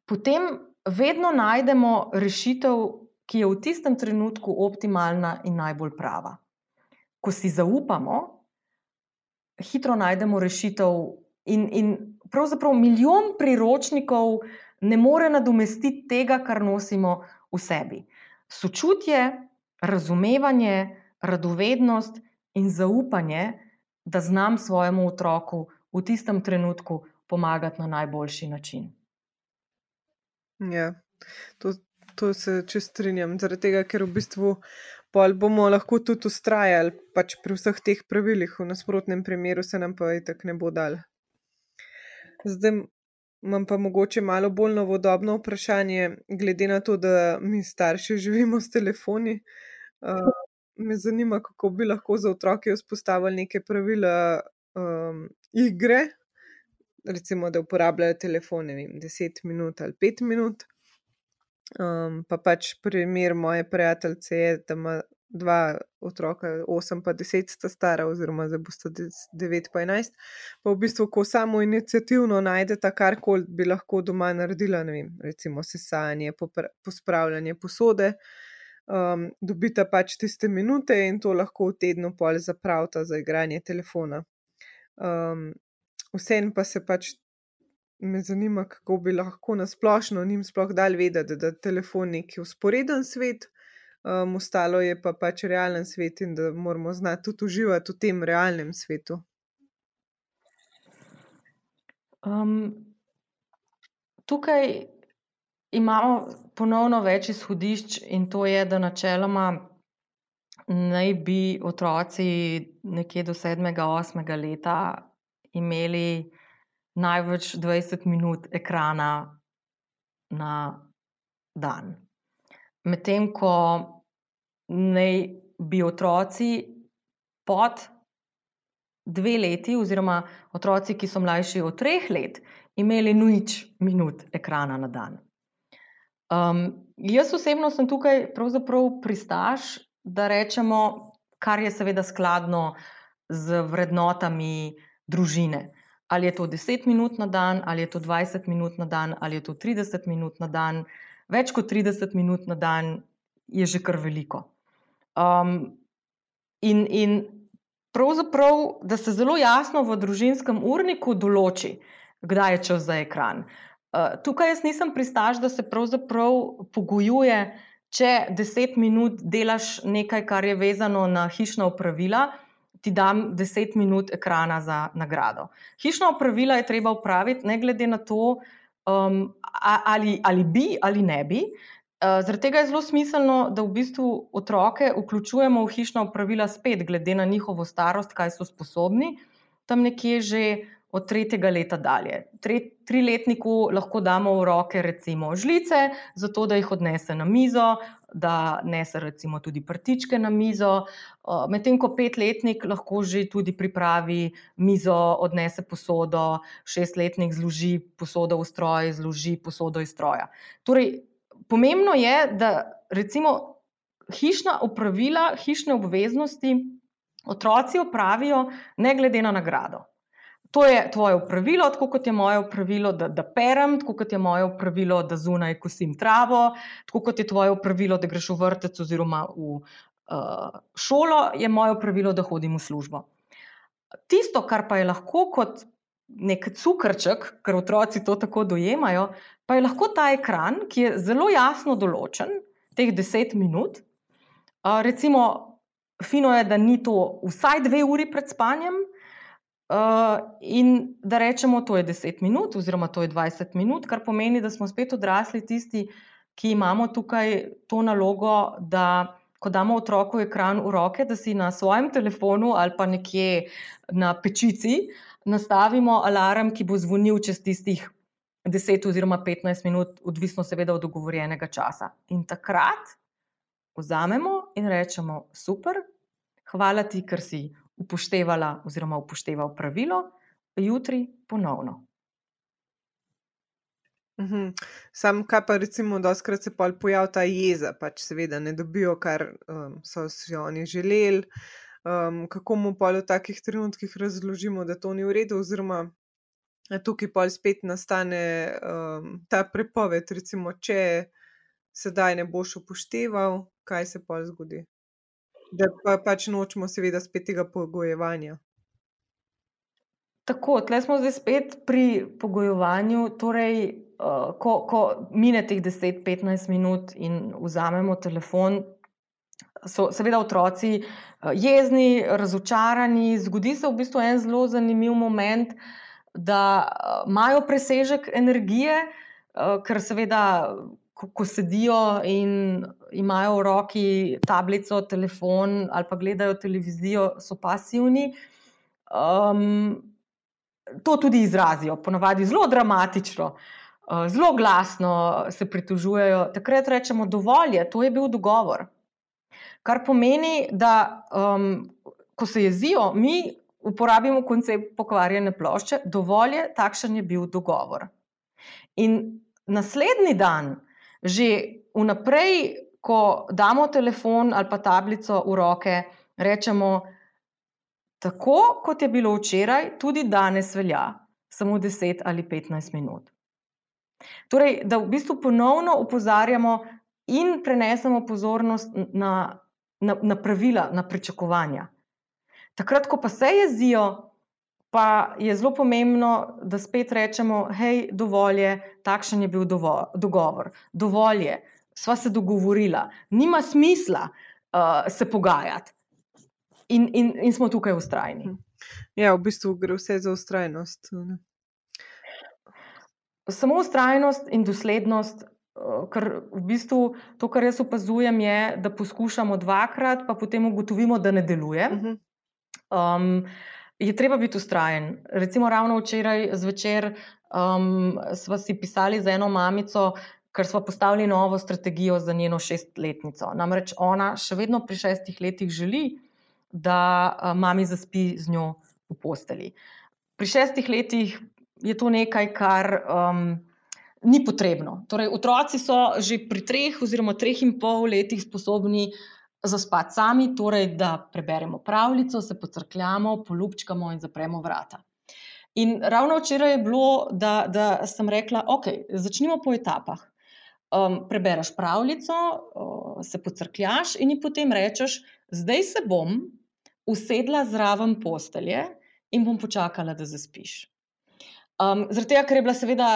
Potem vedno najdemo rešitev, ki je v tistem trenutku optimalna in najbolj prava. Ko si zaupamo, hitro najdemo rešitev In, in pravzaprav milijon priročnikov ne more nadomestiti tega, kar nosimo v sebi. Sočutje, razumevanje, radovednost in zaupanje, da znam svojemu otroku v tistem trenutku pomagati na najboljši način. Ja, to, to se čest strinjam, zaradi tega, ker v bistvu bomo lahko tudi ustrajali pač pri vseh teh pravilih, v nasprotnem primeru se nam pa itak ne bo dal. Zdaj, imam pa mogoče malo bolj novodobno vprašanje, glede na to, da mi starši živimo s telefoni. Uh, me zanima, kako bi lahko za otroke vzpostavili neke pravila um, igre, recimo, da uporabljajo telefon, ne vem, 10 minut ali 5 minut. Um, pa pač primer moje prijateljice je, da ima dva otroka, 8 pa 10 sta stara, oziroma zdaj bosta 9 pa 11. Pa v bistvu, ko samo inicijativno najdete karkoli bi lahko doma naredila, ne vem, recimo sesanje, pospravljanje posode. Um, dobite pač tiste minute in to lahko v tednu pol zapravite za igranje telefona. Um, Vsem pa se pač me zanima, kako bi lahko nasplošno njim sploh dal vedeti, da je telefon neki usporeden svet, um, ostalo je pa pač realen svet in da moramo znati tudi uživati v tem realnem svetu. Um, tukaj imamo ponovno več izhodišč, in to je, da načeloma naj bi otroci nekje do sedmega, osmega leta imeli največ 20 minut ekrana na dan. Medtem ko naj bi otroci pod dve leti, oziroma otroci, ki so mlajši od treh let, imeli nič minut ekrana na dan. Um, jaz osebno sem tukaj pravzaprav pristaš, da rečemo, kar je seveda skladno z vrednotami družine. Ali je to 10 minut na dan, ali je to 20 minut na dan, ali je to 30 minut na dan. Več kot 30 minut na dan je že kar veliko. Um, in, in pravzaprav, da se zelo jasno v družinskem urniku določi, kdaj je čas za ekran. Uh, tukaj jaz nisem pristaš, da se pravzaprav pogojuje, če 10 minut delaš nekaj, kar je vezano na hišna upravila ti dam 10 minut ekrana za nagrado. Hišno opravilo je treba upraviti, ne glede na to, um, ali, ali bi ali ne bi. Uh, zaradi tega je zelo smiselno, da v bistvu otroke vključujemo v hišna opravila spet, glede na njihovo starost, kaj so sposobni, tam nekje že od tretjega leta dalje. Tri, triletniku lahko damo v roke recimo žlice, zato da jih odnese na mizo, da nese recimo tudi prtičke na mizo, medtem ko petletnik lahko že tudi pripravi mizo, odnese posodo, šestletnik zloži posodo v stroj, zloži posodo iz stroja. Torej, pomembno je, da recimo hišna opravila, hišne obveznosti otroci opravijo ne glede na nagrado. To je tvoje pravilo, tako kot je moje pravilo, da, da perem, tako kot je moje pravilo, da zunaj kosim travo, tako kot je tvoje pravilo, da greš v vrtec oziroma v uh, šolo, je moje pravilo, da hodim v službo. Tisto, kar pa je lahko kot nek cukrček, ker otroci to tako dojemajo, pa je lahko ta ekran, ki je zelo jasno določen, teh deset minut. Uh, recimo, fino je, da ni to vsaj dve uri pred spanjem. Uh, in da rečemo, to je 10 minut, oziroma to je 20 minut, kar pomeni, da smo spet odrasli tisti, ki imamo tukaj to nalogo, da ko damo otroku ekran v roke, da si na svojem telefonu ali pa nekje na pečici nastavimo alarm, ki bo zvonil čez tistih 10 oziroma 15 minut, odvisno seveda od dogovorjenega časa. In takrat vzamemo in rečemo: super, hvala ti, ker si upoštevala oziroma upošteval pravilo, jutri ponovno. Uhum. Sam, kaj pa recimo, da se pojavi ta jeza, pač seveda ne dobijo, kar um, so si oni želeli. Um, kako mu pa v takih trenutkih razložimo, da to ni v redu, oziroma tukaj pa spet nastane um, ta prepoved, recimo, če sedaj ne boš upošteval, kaj se pa zgodi. Da pa pač nočemo, seveda, spet tega pogojevanja. Tako, tle smo zdaj spet pri pogojevanju. Torej, uh, ko, ko mine teh 10-15 minut in vzamemo telefon, so seveda otroci uh, jezni, razočarani. Zgodi se v bistvu en zelo zanimiv moment, da uh, imajo presežek energije, uh, ker seveda ko, ko sedijo in imajo v roki tablico, telefon ali pa gledajo televizijo, so pasivni. Um, to tudi izrazijo, ponavadi zelo dramatično, zelo glasno se pritožujejo. Takrat rečemo, dovolj je, to je bil dogovor. Kar pomeni, da um, ko se jezijo, mi uporabimo koncept pokvarjene plošče, dovolj je, takšen je bil dogovor. In naslednji dan, že vnaprej, ko damo telefon ali pa tablico v roke, rečemo, tako kot je bilo včeraj, tudi danes velja, samo 10 ali 15 minut. Torej, da v bistvu ponovno opozarjamo in prenesemo pozornost na na, na pravila, na pričakovanja. Takrat, ko pa se jezijo, pa je zelo pomembno, da spet rečemo: hej, dovolj je, takšen je bil dovo, dogovor, dovolj je, sva se dogovorila, nima smisla uh, se pogajati. In, in, in smo tukaj ustrajni. Hm. Ja, v bistvu gre vse za ustrajnost. Samo ustrajnost in doslednost ker v bistvu to, kar jaz opazujem, je, da poskušamo dvakrat, pa potem ugotovimo, da ne deluje. Um, je treba biti ustrajen. Recimo, ravno včeraj zvečer um, smo si pisali za eno mamico, ker smo postavili novo strategijo za njeno šestletnico. Namreč ona še vedno pri šestih letih želi, da uh, mami zaspi z njo v posteli. Pri šestih letih je to nekaj, kar. Um, ni potrebno. Torej, otroci so že pri treh oziroma treh in pol letih sposobni zaspati sami, torej, da preberemo pravljico, se pocrkljamo, polupčkamo in zapremo vrata. In ravno včeraj je bilo, da, da sem rekla, ok, začnimo po etapah. Um, prebereš pravljico, uh, se pocrkljaš in potem rečeš, zdaj se bom usedla zraven postelje in bom počakala, da zaspiš. Um, zaradi tega, ker je bila seveda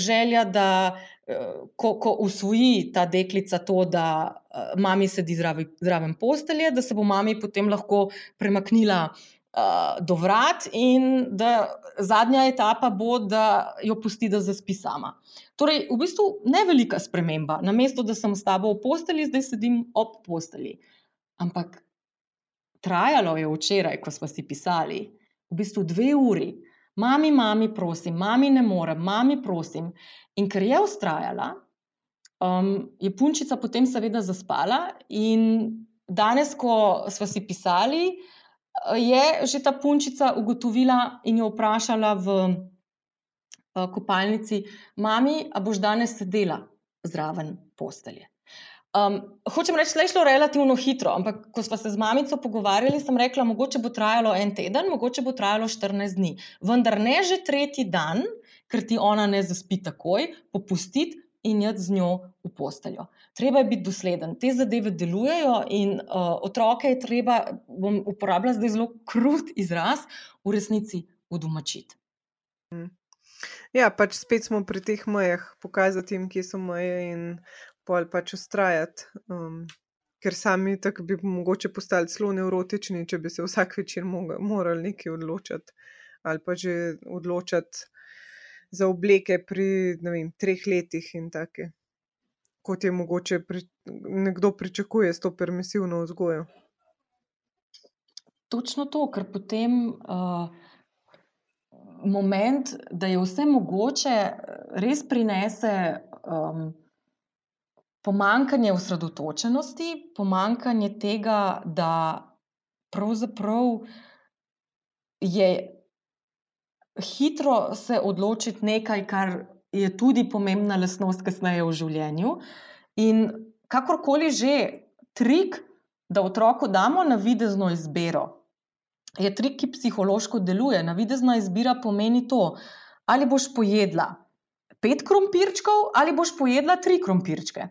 želja, da uh, ko, ko usvoji ta deklica to, da uh, mami sedi zraven, zraven postelje, da se bo mami potem lahko premaknila uh, do vrat, in da zadnja etapa bo, da jo pusti, da zaspi sama. Torej, v bistvu ne velika sprememba. Namesto da sem s tabo v posteli, zdaj sedim ob posteli. Ampak trajalo je včeraj, ko smo si pisali, v bistvu dve uri mami, mami, prosim, mami ne morem, mami, prosim. In ker je ustrajala, um, je punčica potem seveda zaspala. In danes, ko smo si pisali, je že ta punčica ugotovila in jo vprašala v uh, kopalnici, mami, a boš danes sedela zraven postelje. Um, hočem reči, da je šlo relativno hitro, ampak ko smo se z mamico pogovarjali, sem rekla, mogoče bo trajalo en teden, mogoče bo trajalo 14 dni. Vendar ne že tretji dan, ker ti ona ne zaspi takoj, popustiti in jeti z njo v posteljo. Treba je biti dosleden. Te zadeve delujejo in uh, otroke je treba, bom uporabljala zdaj zelo krut izraz, v resnici udomačiti. Ja, pač spet smo pri teh mejah, pokazati jim, kje so meje in pol pač ustrajati. Um, ker sami tako bi mogoče postali zelo neurotični, če bi se vsak večer morali nekaj odločiti ali pa že odločiti za obleke pri vem, treh letih in take, kot je mogoče pri, nekdo pričakuje s to permisivno vzgojo. Točno to, ker potem uh, moment, da je vse mogoče, res prinese. Um, pomankanje osredotočenosti, pomankanje tega, da pravzaprav je hitro se odločiti nekaj, kar je tudi pomembna lastnost kasneje v življenju. In kakorkoli že trik, da otroku damo na videzno izbiro, je trik, ki psihološko deluje. Na videzna izbira pomeni to, ali boš pojedla pet krompirčkov ali boš pojedla tri krompirčke.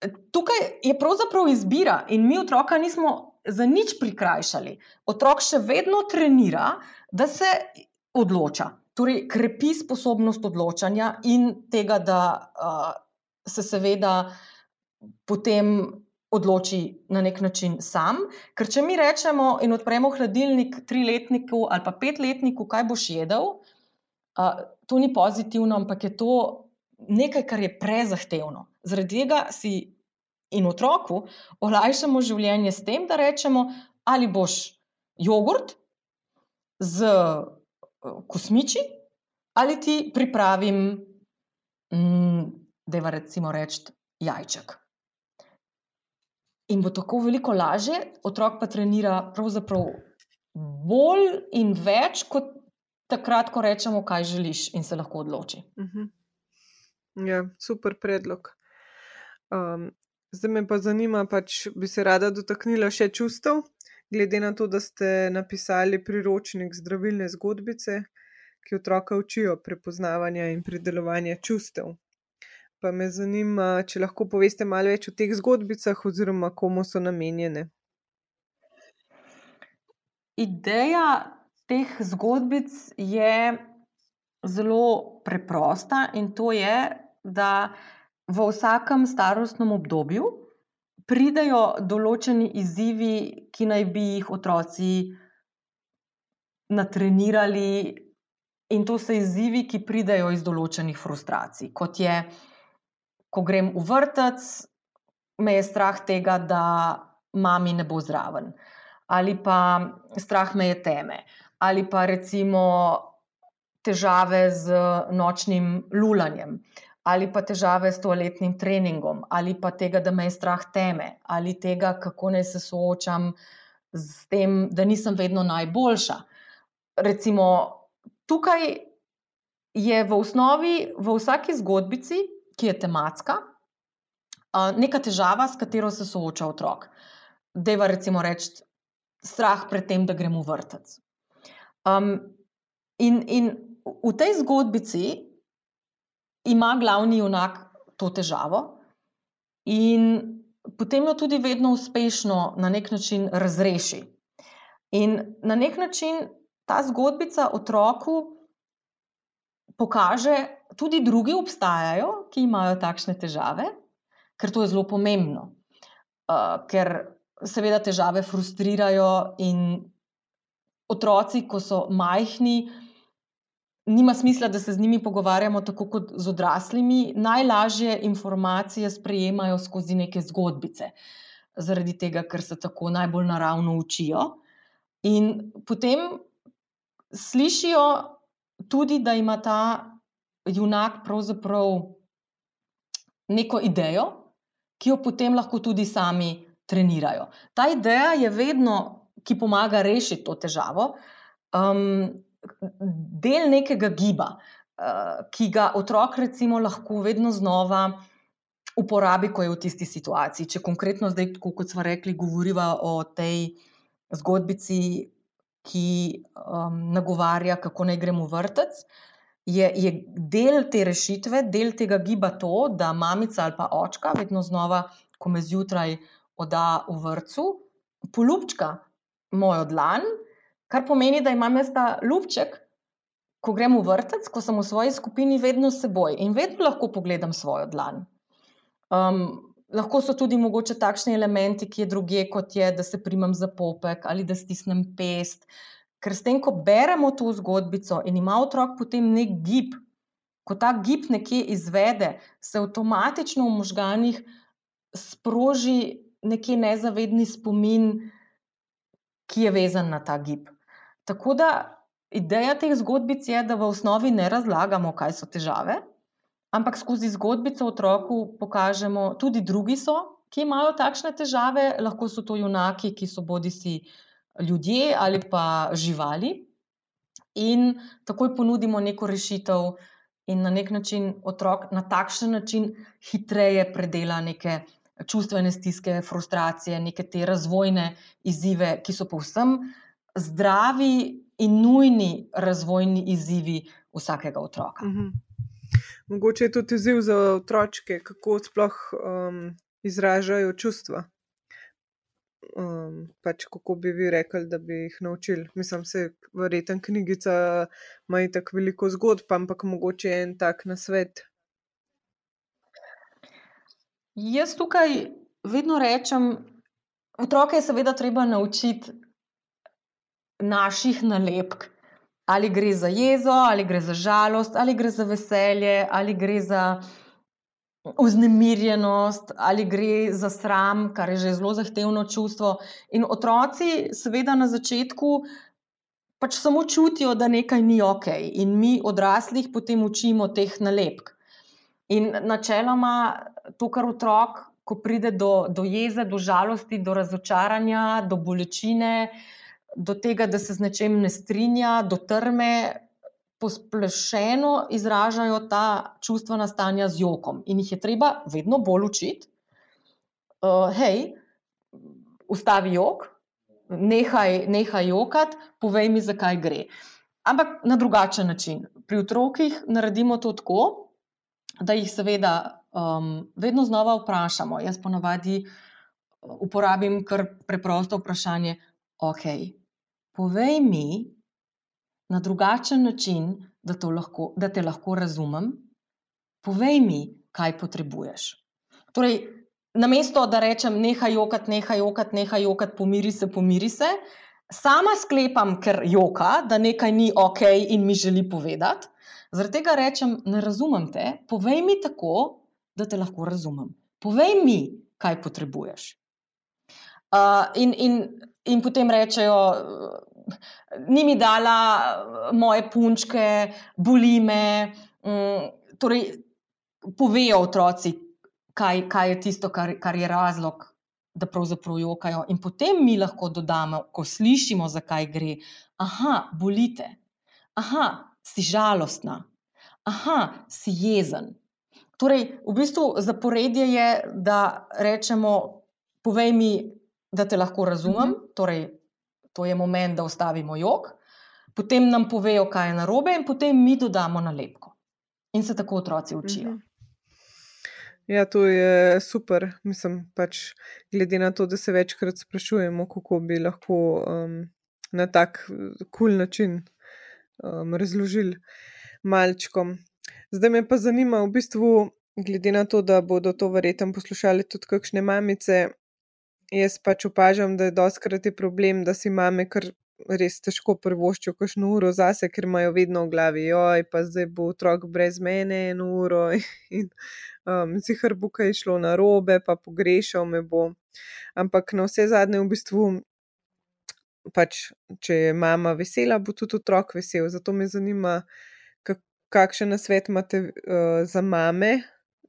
Tukaj je pravzaprav izbira, in mi otroka nismo za nič prikrajšali. Otrok še vedno trenira, da se odloča, torej krepi sposobnost odločanja in tega, da uh, se seveda potem odloči na nek način sam. Ker če mi rečemo in odpremo hladilnik triletniku ali pa petletniku, kaj boš jedel, uh, to ni pozitivno, ampak je to nekaj, kar je prezahtevno. Zaradi tega si in otroku olajšamo življenje s tem, da rečemo, ali boš jogurt z kosmiči, ali ti pripravim, mm, da je recimo reči, jajček. In bo tako veliko lažje, otrok pa trenira pravzaprav bolj in več, kot takrat, ko rečemo, kaj želiš, in se lahko odloči. Uh -huh. Ja, super predlog. Um, zdaj me pa zanima, pač bi se rada dotaknila še čustev, glede na to, da ste napisali priročnik zdravilne zgodbice, ki otroka učijo prepoznavanja in predelovanja čustev. Pa me zanima, če lahko poveste malo več o teh zgodbicah, oziroma komu so namenjene. Ideja teh zgodbic je zelo preprosta, in to je, da v vsakem starostnem obdobju pridejo določeni izzivi, ki naj bi jih otroci natrenirali, in to so izzivi, ki pridejo iz določenih frustracij. Kot je, ko grem v vrtec, me je strah tega, da mami ne bo zraven, ali pa strah me je teme, ali pa recimo težave z nočnim lulanjem, ali pa težave s toaletnim treningom, ali pa tega, da me je strah teme, ali tega, kako naj se soočam s tem, da nisem vedno najboljša. Recimo, tukaj je v osnovi, v vsaki zgodbici, ki je tematska, neka težava, s katero se sooča otrok. Dajva recimo reči, strah pred tem, da grem v vrtec. Um, in, in v tej zgodbici ima glavni junak to težavo, in potem jo tudi vedno uspešno na nek način razreši. In na nek način ta zgodbica otroku pokaže, da tudi drugi obstajajo, ki imajo takšne težave, ker to je zelo pomembno. Uh, ker seveda težave frustrirajo in otroci, ko so majhni, nima smisla, da se z njimi pogovarjamo tako kot z odraslimi. Najlažje informacije sprejemajo skozi neke zgodbice, zaradi tega, ker se tako najbolj naravno učijo. In potem slišijo tudi, da ima ta junak pravzaprav neko idejo, ki jo potem lahko tudi sami trenirajo. Ta ideja je vedno ki pomaga rešiti to težavo, um, del nekega giba, uh, ki ga otrok, recimo, lahko vedno znova uporabi, ko je v tisti situaciji. Če konkretno zdaj, kot smo rekli, govoriva o tej zgodbici, ki um, nagovarja, kako naj gremo v vrtec. Je, je del te rešitve, del tega giba to, da mamica ali pa očka vedno znova, ko me zjutraj oda v vrtu, poljubčka mojo dlan, kar pomeni, da imam jaz ta ljubček, ko grem v vrtec, ko sem v svoji skupini, vedno s seboj in vedno lahko pogledam svojo dlan. Um, lahko so tudi mogoče takšni elementi, ki je druge, kot je, da se primem za popek ali da stisnem pest. Ker s tem, ko beremo to zgodbico in ima otrok potem nek gib, ko ta gib nekje izvede, se avtomatično v možganjih sproži neki nezavedni spomin, ki je vezan na ta gib. Tako da ideja teh zgodbic je, da v osnovi ne razlagamo, kaj so težave, ampak skozi zgodbico otroku pokažemo, tudi drugi so, ki imajo takšne težave, lahko so to junaki, ki so bodi si ljudje ali pa živali. In takoj ponudimo neko rešitev, in na nek način otrok na takšen način hitreje predela neke čustvene stiske, frustracije, neke te razvojne izzive, ki so povsem zdravi in nujni razvojni izzivi vsakega otroka. Mhm. Mogoče je tudi izziv za otroke, kako sploh um, izražajo čustva. Um, pač kako bi vi rekli, da bi jih naučili? Mislim, da je verjetno knjigica, ima tako veliko zgodb, ampak mogoče je en tak na svet, Jaz tukaj vedno rečem, otroke je seveda treba naučiti naših nalepk. Ali gre za jezo, ali gre za žalost, ali gre za veselje, ali gre za vznemirjenost, ali gre za sram, kar je že zelo zahtevno čustvo. In otroci, seveda, na začetku pač samo čutijo, da nekaj ni ok, in mi odraslih potem učimo teh nalepk. In načeloma to, kar otrok, ko pride do, do jeze, do žalosti, do razočaranja, do bolečine, do tega, da se z nečem ne strinja, do trme, posplošeno izražajo ta čustvena stanja z jokom. In jih je treba vedno bolj učiti. Uh, hej, ustavi jok, nehaj, nehaj jokati, povej mi, zakaj gre. Ampak na drugačen način. Pri otrokih naredimo to tako, da jih seveda um, vedno znova vprašamo. Jaz ponavadi uh, uporabim kar preprosto vprašanje. Ok, povej mi na drugačen način, da, lahko, da te lahko razumem. Povej mi, kaj potrebuješ. Torej, namesto da rečem, nehaj jokati, nehaj jokati, nehaj jokati, pomiri se, pomiri se, sama sklepam, ker joka, da nekaj ni ok in mi želi povedati. Zaradi tega rečem, ne razumem te, povej mi tako, da te lahko razumem. Povej mi, kaj potrebuješ. Uh, in, in, in potem rečejo, ni mi dala moje punčke, boli me. Um, torej, povejo otroci, kaj, kaj je tisto, kar, kar je razlog, da pravzaprav jokajo. In potem mi lahko dodamo, ko slišimo, zakaj gre. Aha, bolite, aha, si žalostna, aha, si jezen. Torej, v bistvu zaporedje je, da rečemo, povej mi, da te lahko razumem. Mhm. Torej, to je moment, da ustavimo jog, potem nam povejo, kaj je narobe, in potem mi dodamo nalepko. In se tako otroci učijo. Mhm. Ja, to je super. Mislim, pač glede na to, da se večkrat sprašujemo, kako bi lahko um, na tak kul cool način um, razložili malčkom. Zdaj me pa zanima, v bistvu, glede na to, da bodo to verjetno poslušali tudi kakšne mamice. Jaz pač opažam, da je doskrat je problem, da si mame kar res težko prvoščijo kakšno uro zase, ker imajo vedno v glavi, oj, pa zdaj bo otrok brez mene eno uro. In, um, zihar bo kaj šlo na robe, pa pogrešal me bo. Ampak na vse zadnje, v bistvu, pač, če je mama vesela, bo tudi otrok vesel. Zato me zanima, kakšen nasvet imate uh, za mame,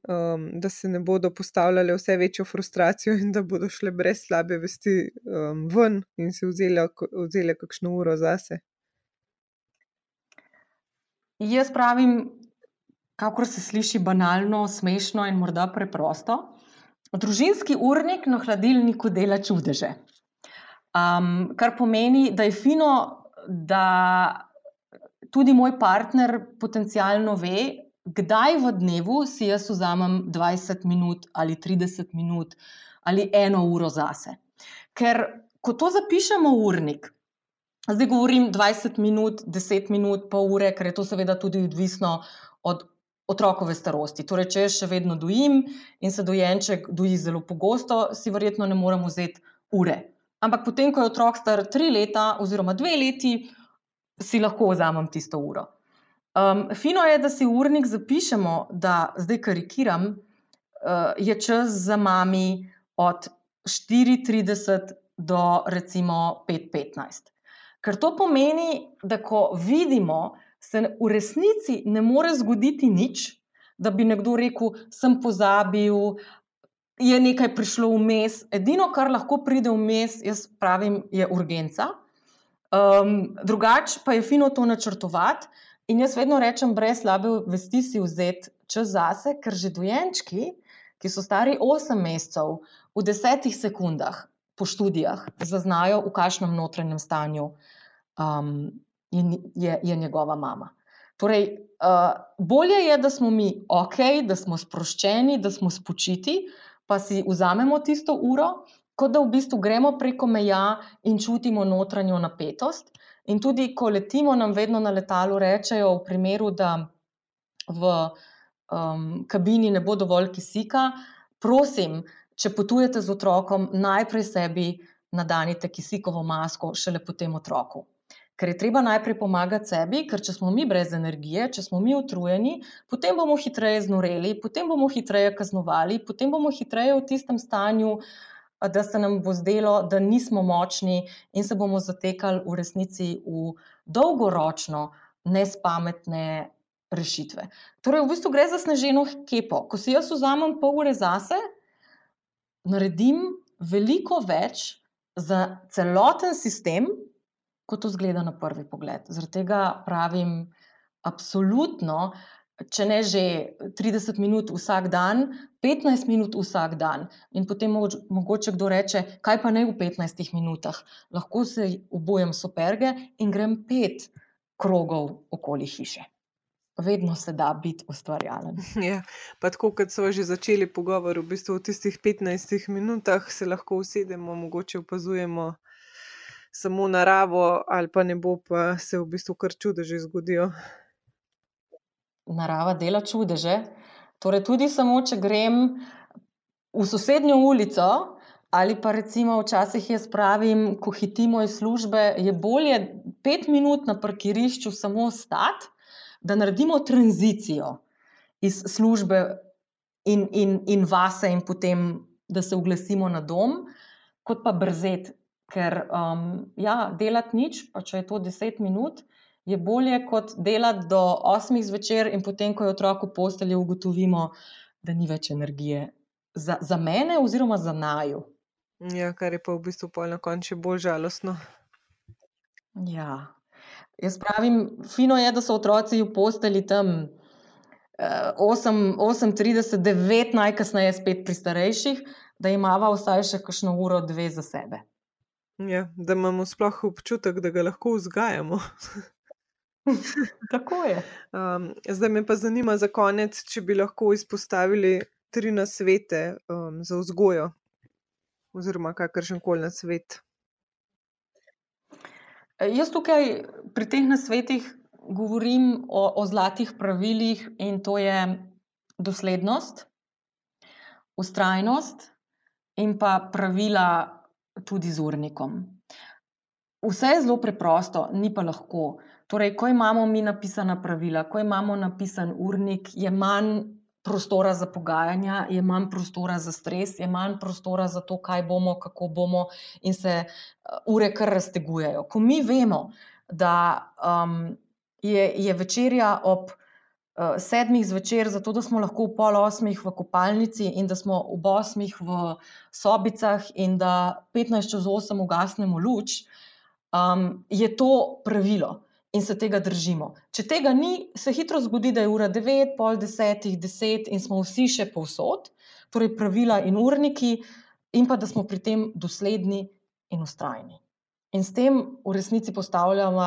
um, da se ne bodo postavljale vse večjo frustracijo in da bodo šle brez slabe vesti um, ven in si vzele, vzele kakšno uro zase. Jaz pravim, kakor se sliši banalno, smešno in morda preprosto, družinski urnik na hladilniku dela čudeže. Um, kar pomeni, da je fino, da tudi moj partner potencialno ve, kdaj v dnevu si jaz vzamem 20 minut ali 30 minut ali eno uro zase. Ker ko to zapišemo v urnik, zdaj govorim 20 minut, 10 minut, pol ure, ker je to seveda tudi odvisno od otrokove starosti. Torej, če jaz še vedno dojim in se dojenček doji zelo pogosto, si verjetno ne moremo vzeti ure. Ampak potem, ko je otrok star tri leta oziroma dve leti, si lahko vzamem tisto uro. Um, fino je, da si v urnik zapišemo, da zdaj karikiram, uh, je čas za mami od 4:30 do recimo 5:15. Ker to pomeni, da ko vidimo, se v resnici ne more zgoditi nič, da bi nekdo rekel, sem pozabil, je nekaj prišlo vmes. Edino, kar lahko pride vmes, jaz pravim, je urgenca. Um, drugače pa je fino to načrtovati. In jaz vedno rečem, brez slabe vesti si vzeti čas zase, ker že dojenčki, ki so stari 8 mesecev, v 10 sekundah po študijah zaznajo, v kakšnem notranjem stanju um, je, je njegova mama. Torej, uh, bolje je, da smo mi ok, da smo sproščeni, da smo spočiti, pa si vzamemo tisto uro, kot da v bistvu gremo preko meja in čutimo notranjo napetost. In tudi, ko letimo, nam vedno na letalu rečejo, v primeru, da v um, kabini ne bo dovolj kisika, prosim, če potujete z otrokom, najprej sebi nadanite kisikovo masko, šele potem otroku. Ker je treba najprej pomagati sebi, ker če smo mi brez energije, če smo mi utrujeni, potem bomo hitreje znoreli, potem bomo hitreje kaznovali, potem bomo hitreje v tistem stanju da se nam bo zdelo, da nismo močni in se bomo zatekali v resnici v dolgoročno nespametne rešitve. Torej, v bistvu gre za sneženo kepo. Ko si jaz vzamem pol ure zase, naredim veliko več za celoten sistem, kot to zgleda na prvi pogled. Zaradi tega pravim, absolutno, če ne že 30 minut vsak dan, 15 minut vsak dan. In potem mogoče kdo reče, kaj pa ne v 15 minutah. Lahko se obujem superge in grem pet krogov okoli hiše vedno se da biti ustvarjalen. Ja, pa tako kot smo že začeli pogovor, v bistvu v tistih 15 minutah se lahko usedemo, mogoče opazujemo samo naravo, ali pa ne bo, pa se v bistvu kar čudeže zgodijo. Narava dela čudeže. Torej, tudi samo, če grem v sosednjo ulico. Ali pa recimo včasih jaz pravim, ko hitimo iz službe, je bolje pet minut na parkirišču samo stati, da naredimo tranzicijo iz službe in, in, in vase, in potem, da se oglasimo na dom, kot pa brzeti. Ker um, ja, delati nič, pa če je to 10 minut, je bolje kot delati do 8 zvečer, in potem, ko je otrok v postelji, ugotovimo, da ni več energije za, za mene, oziroma za naju. Ja, kar je pa v bistvu na koncu bolj žalostno. Ja, Jaz pravim, fino je, da so otroci v posteli tam 8, 8, 30, 9, najkasneje spet pri starejših, da imamo vsaj še kakšno uro, dve za sebe. Ja, da imamo sploh občutek, da ga lahko vzgajamo. Tako je. Um, zdaj me pa zanima za konec, če bi lahko izpostavili tri nasvete um, za vzgojo, oziroma kakršen koli nasvet. Jaz tukaj pri teh nasvetih govorim o, o zlatih pravilih in to je doslednost, ustrajnost in pa pravila tudi z urnikom. Vse je zelo preprosto, ni pa lahko. Torej, ko imamo mi napisana pravila, ko imamo napisan urnik, je manj prostora za pogajanja, je manj prostora za stres, je manj prostora za to, kaj bomo, kako bomo, in se uh, ure kar raztegujejo. Ko mi vemo, da um, je, je večerja ob uh, sedmih zvečer, zato da smo lahko v pol osmih v kopalnici in da smo ob osmih v sobicah in da 15 čez 8 ugasnemo luč, um, je to pravilo in se tega držimo. Če tega ni, se hitro zgodi, da je ura 9, pol 10, 10 in smo vsi še povsod, torej pravila in urniki, in pa da smo pri tem dosledni in ustrajni. In s tem v resnici postavljamo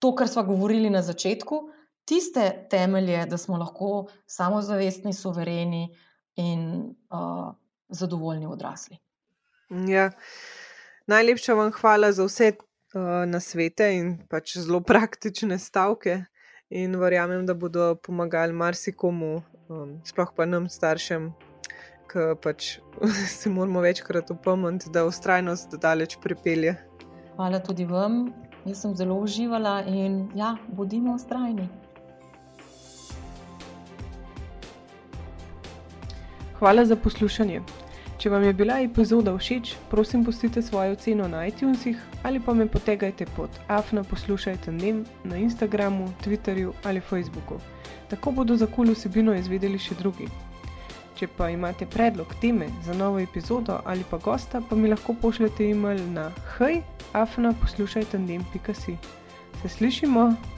to, kar smo govorili na začetku, tiste temelje, da smo lahko samozavestni, suvereni in uh, zadovoljni odrasli. Ja. Najlepša vam hvala za vse uh, na svete in pač zelo praktične stavke. In verjamem, da bodo pomagali marsikomu, um, sploh pa nam, staršem, ki pač se moramo večkrat upomniti, da ustrajnost daleč pripelje. Hvala tudi vam, jaz sem zelo uživala in ja, bodimo ustrajni. Hvala za poslušanje. Če vam je bila epizoda všeč, prosim, pustite svojo oceno na iTunesih ali pa me potegajte pod afna poslušajte nem na Instagramu, Twitterju ali Facebooku. Tako bodo za kul vsebino izvedeli še drugi. Če pa imate predlog teme za novo epizodo ali pa gosta, pa mi lahko pošljete e-mail na hej, afna poslušajte nem.si. Se slišimo!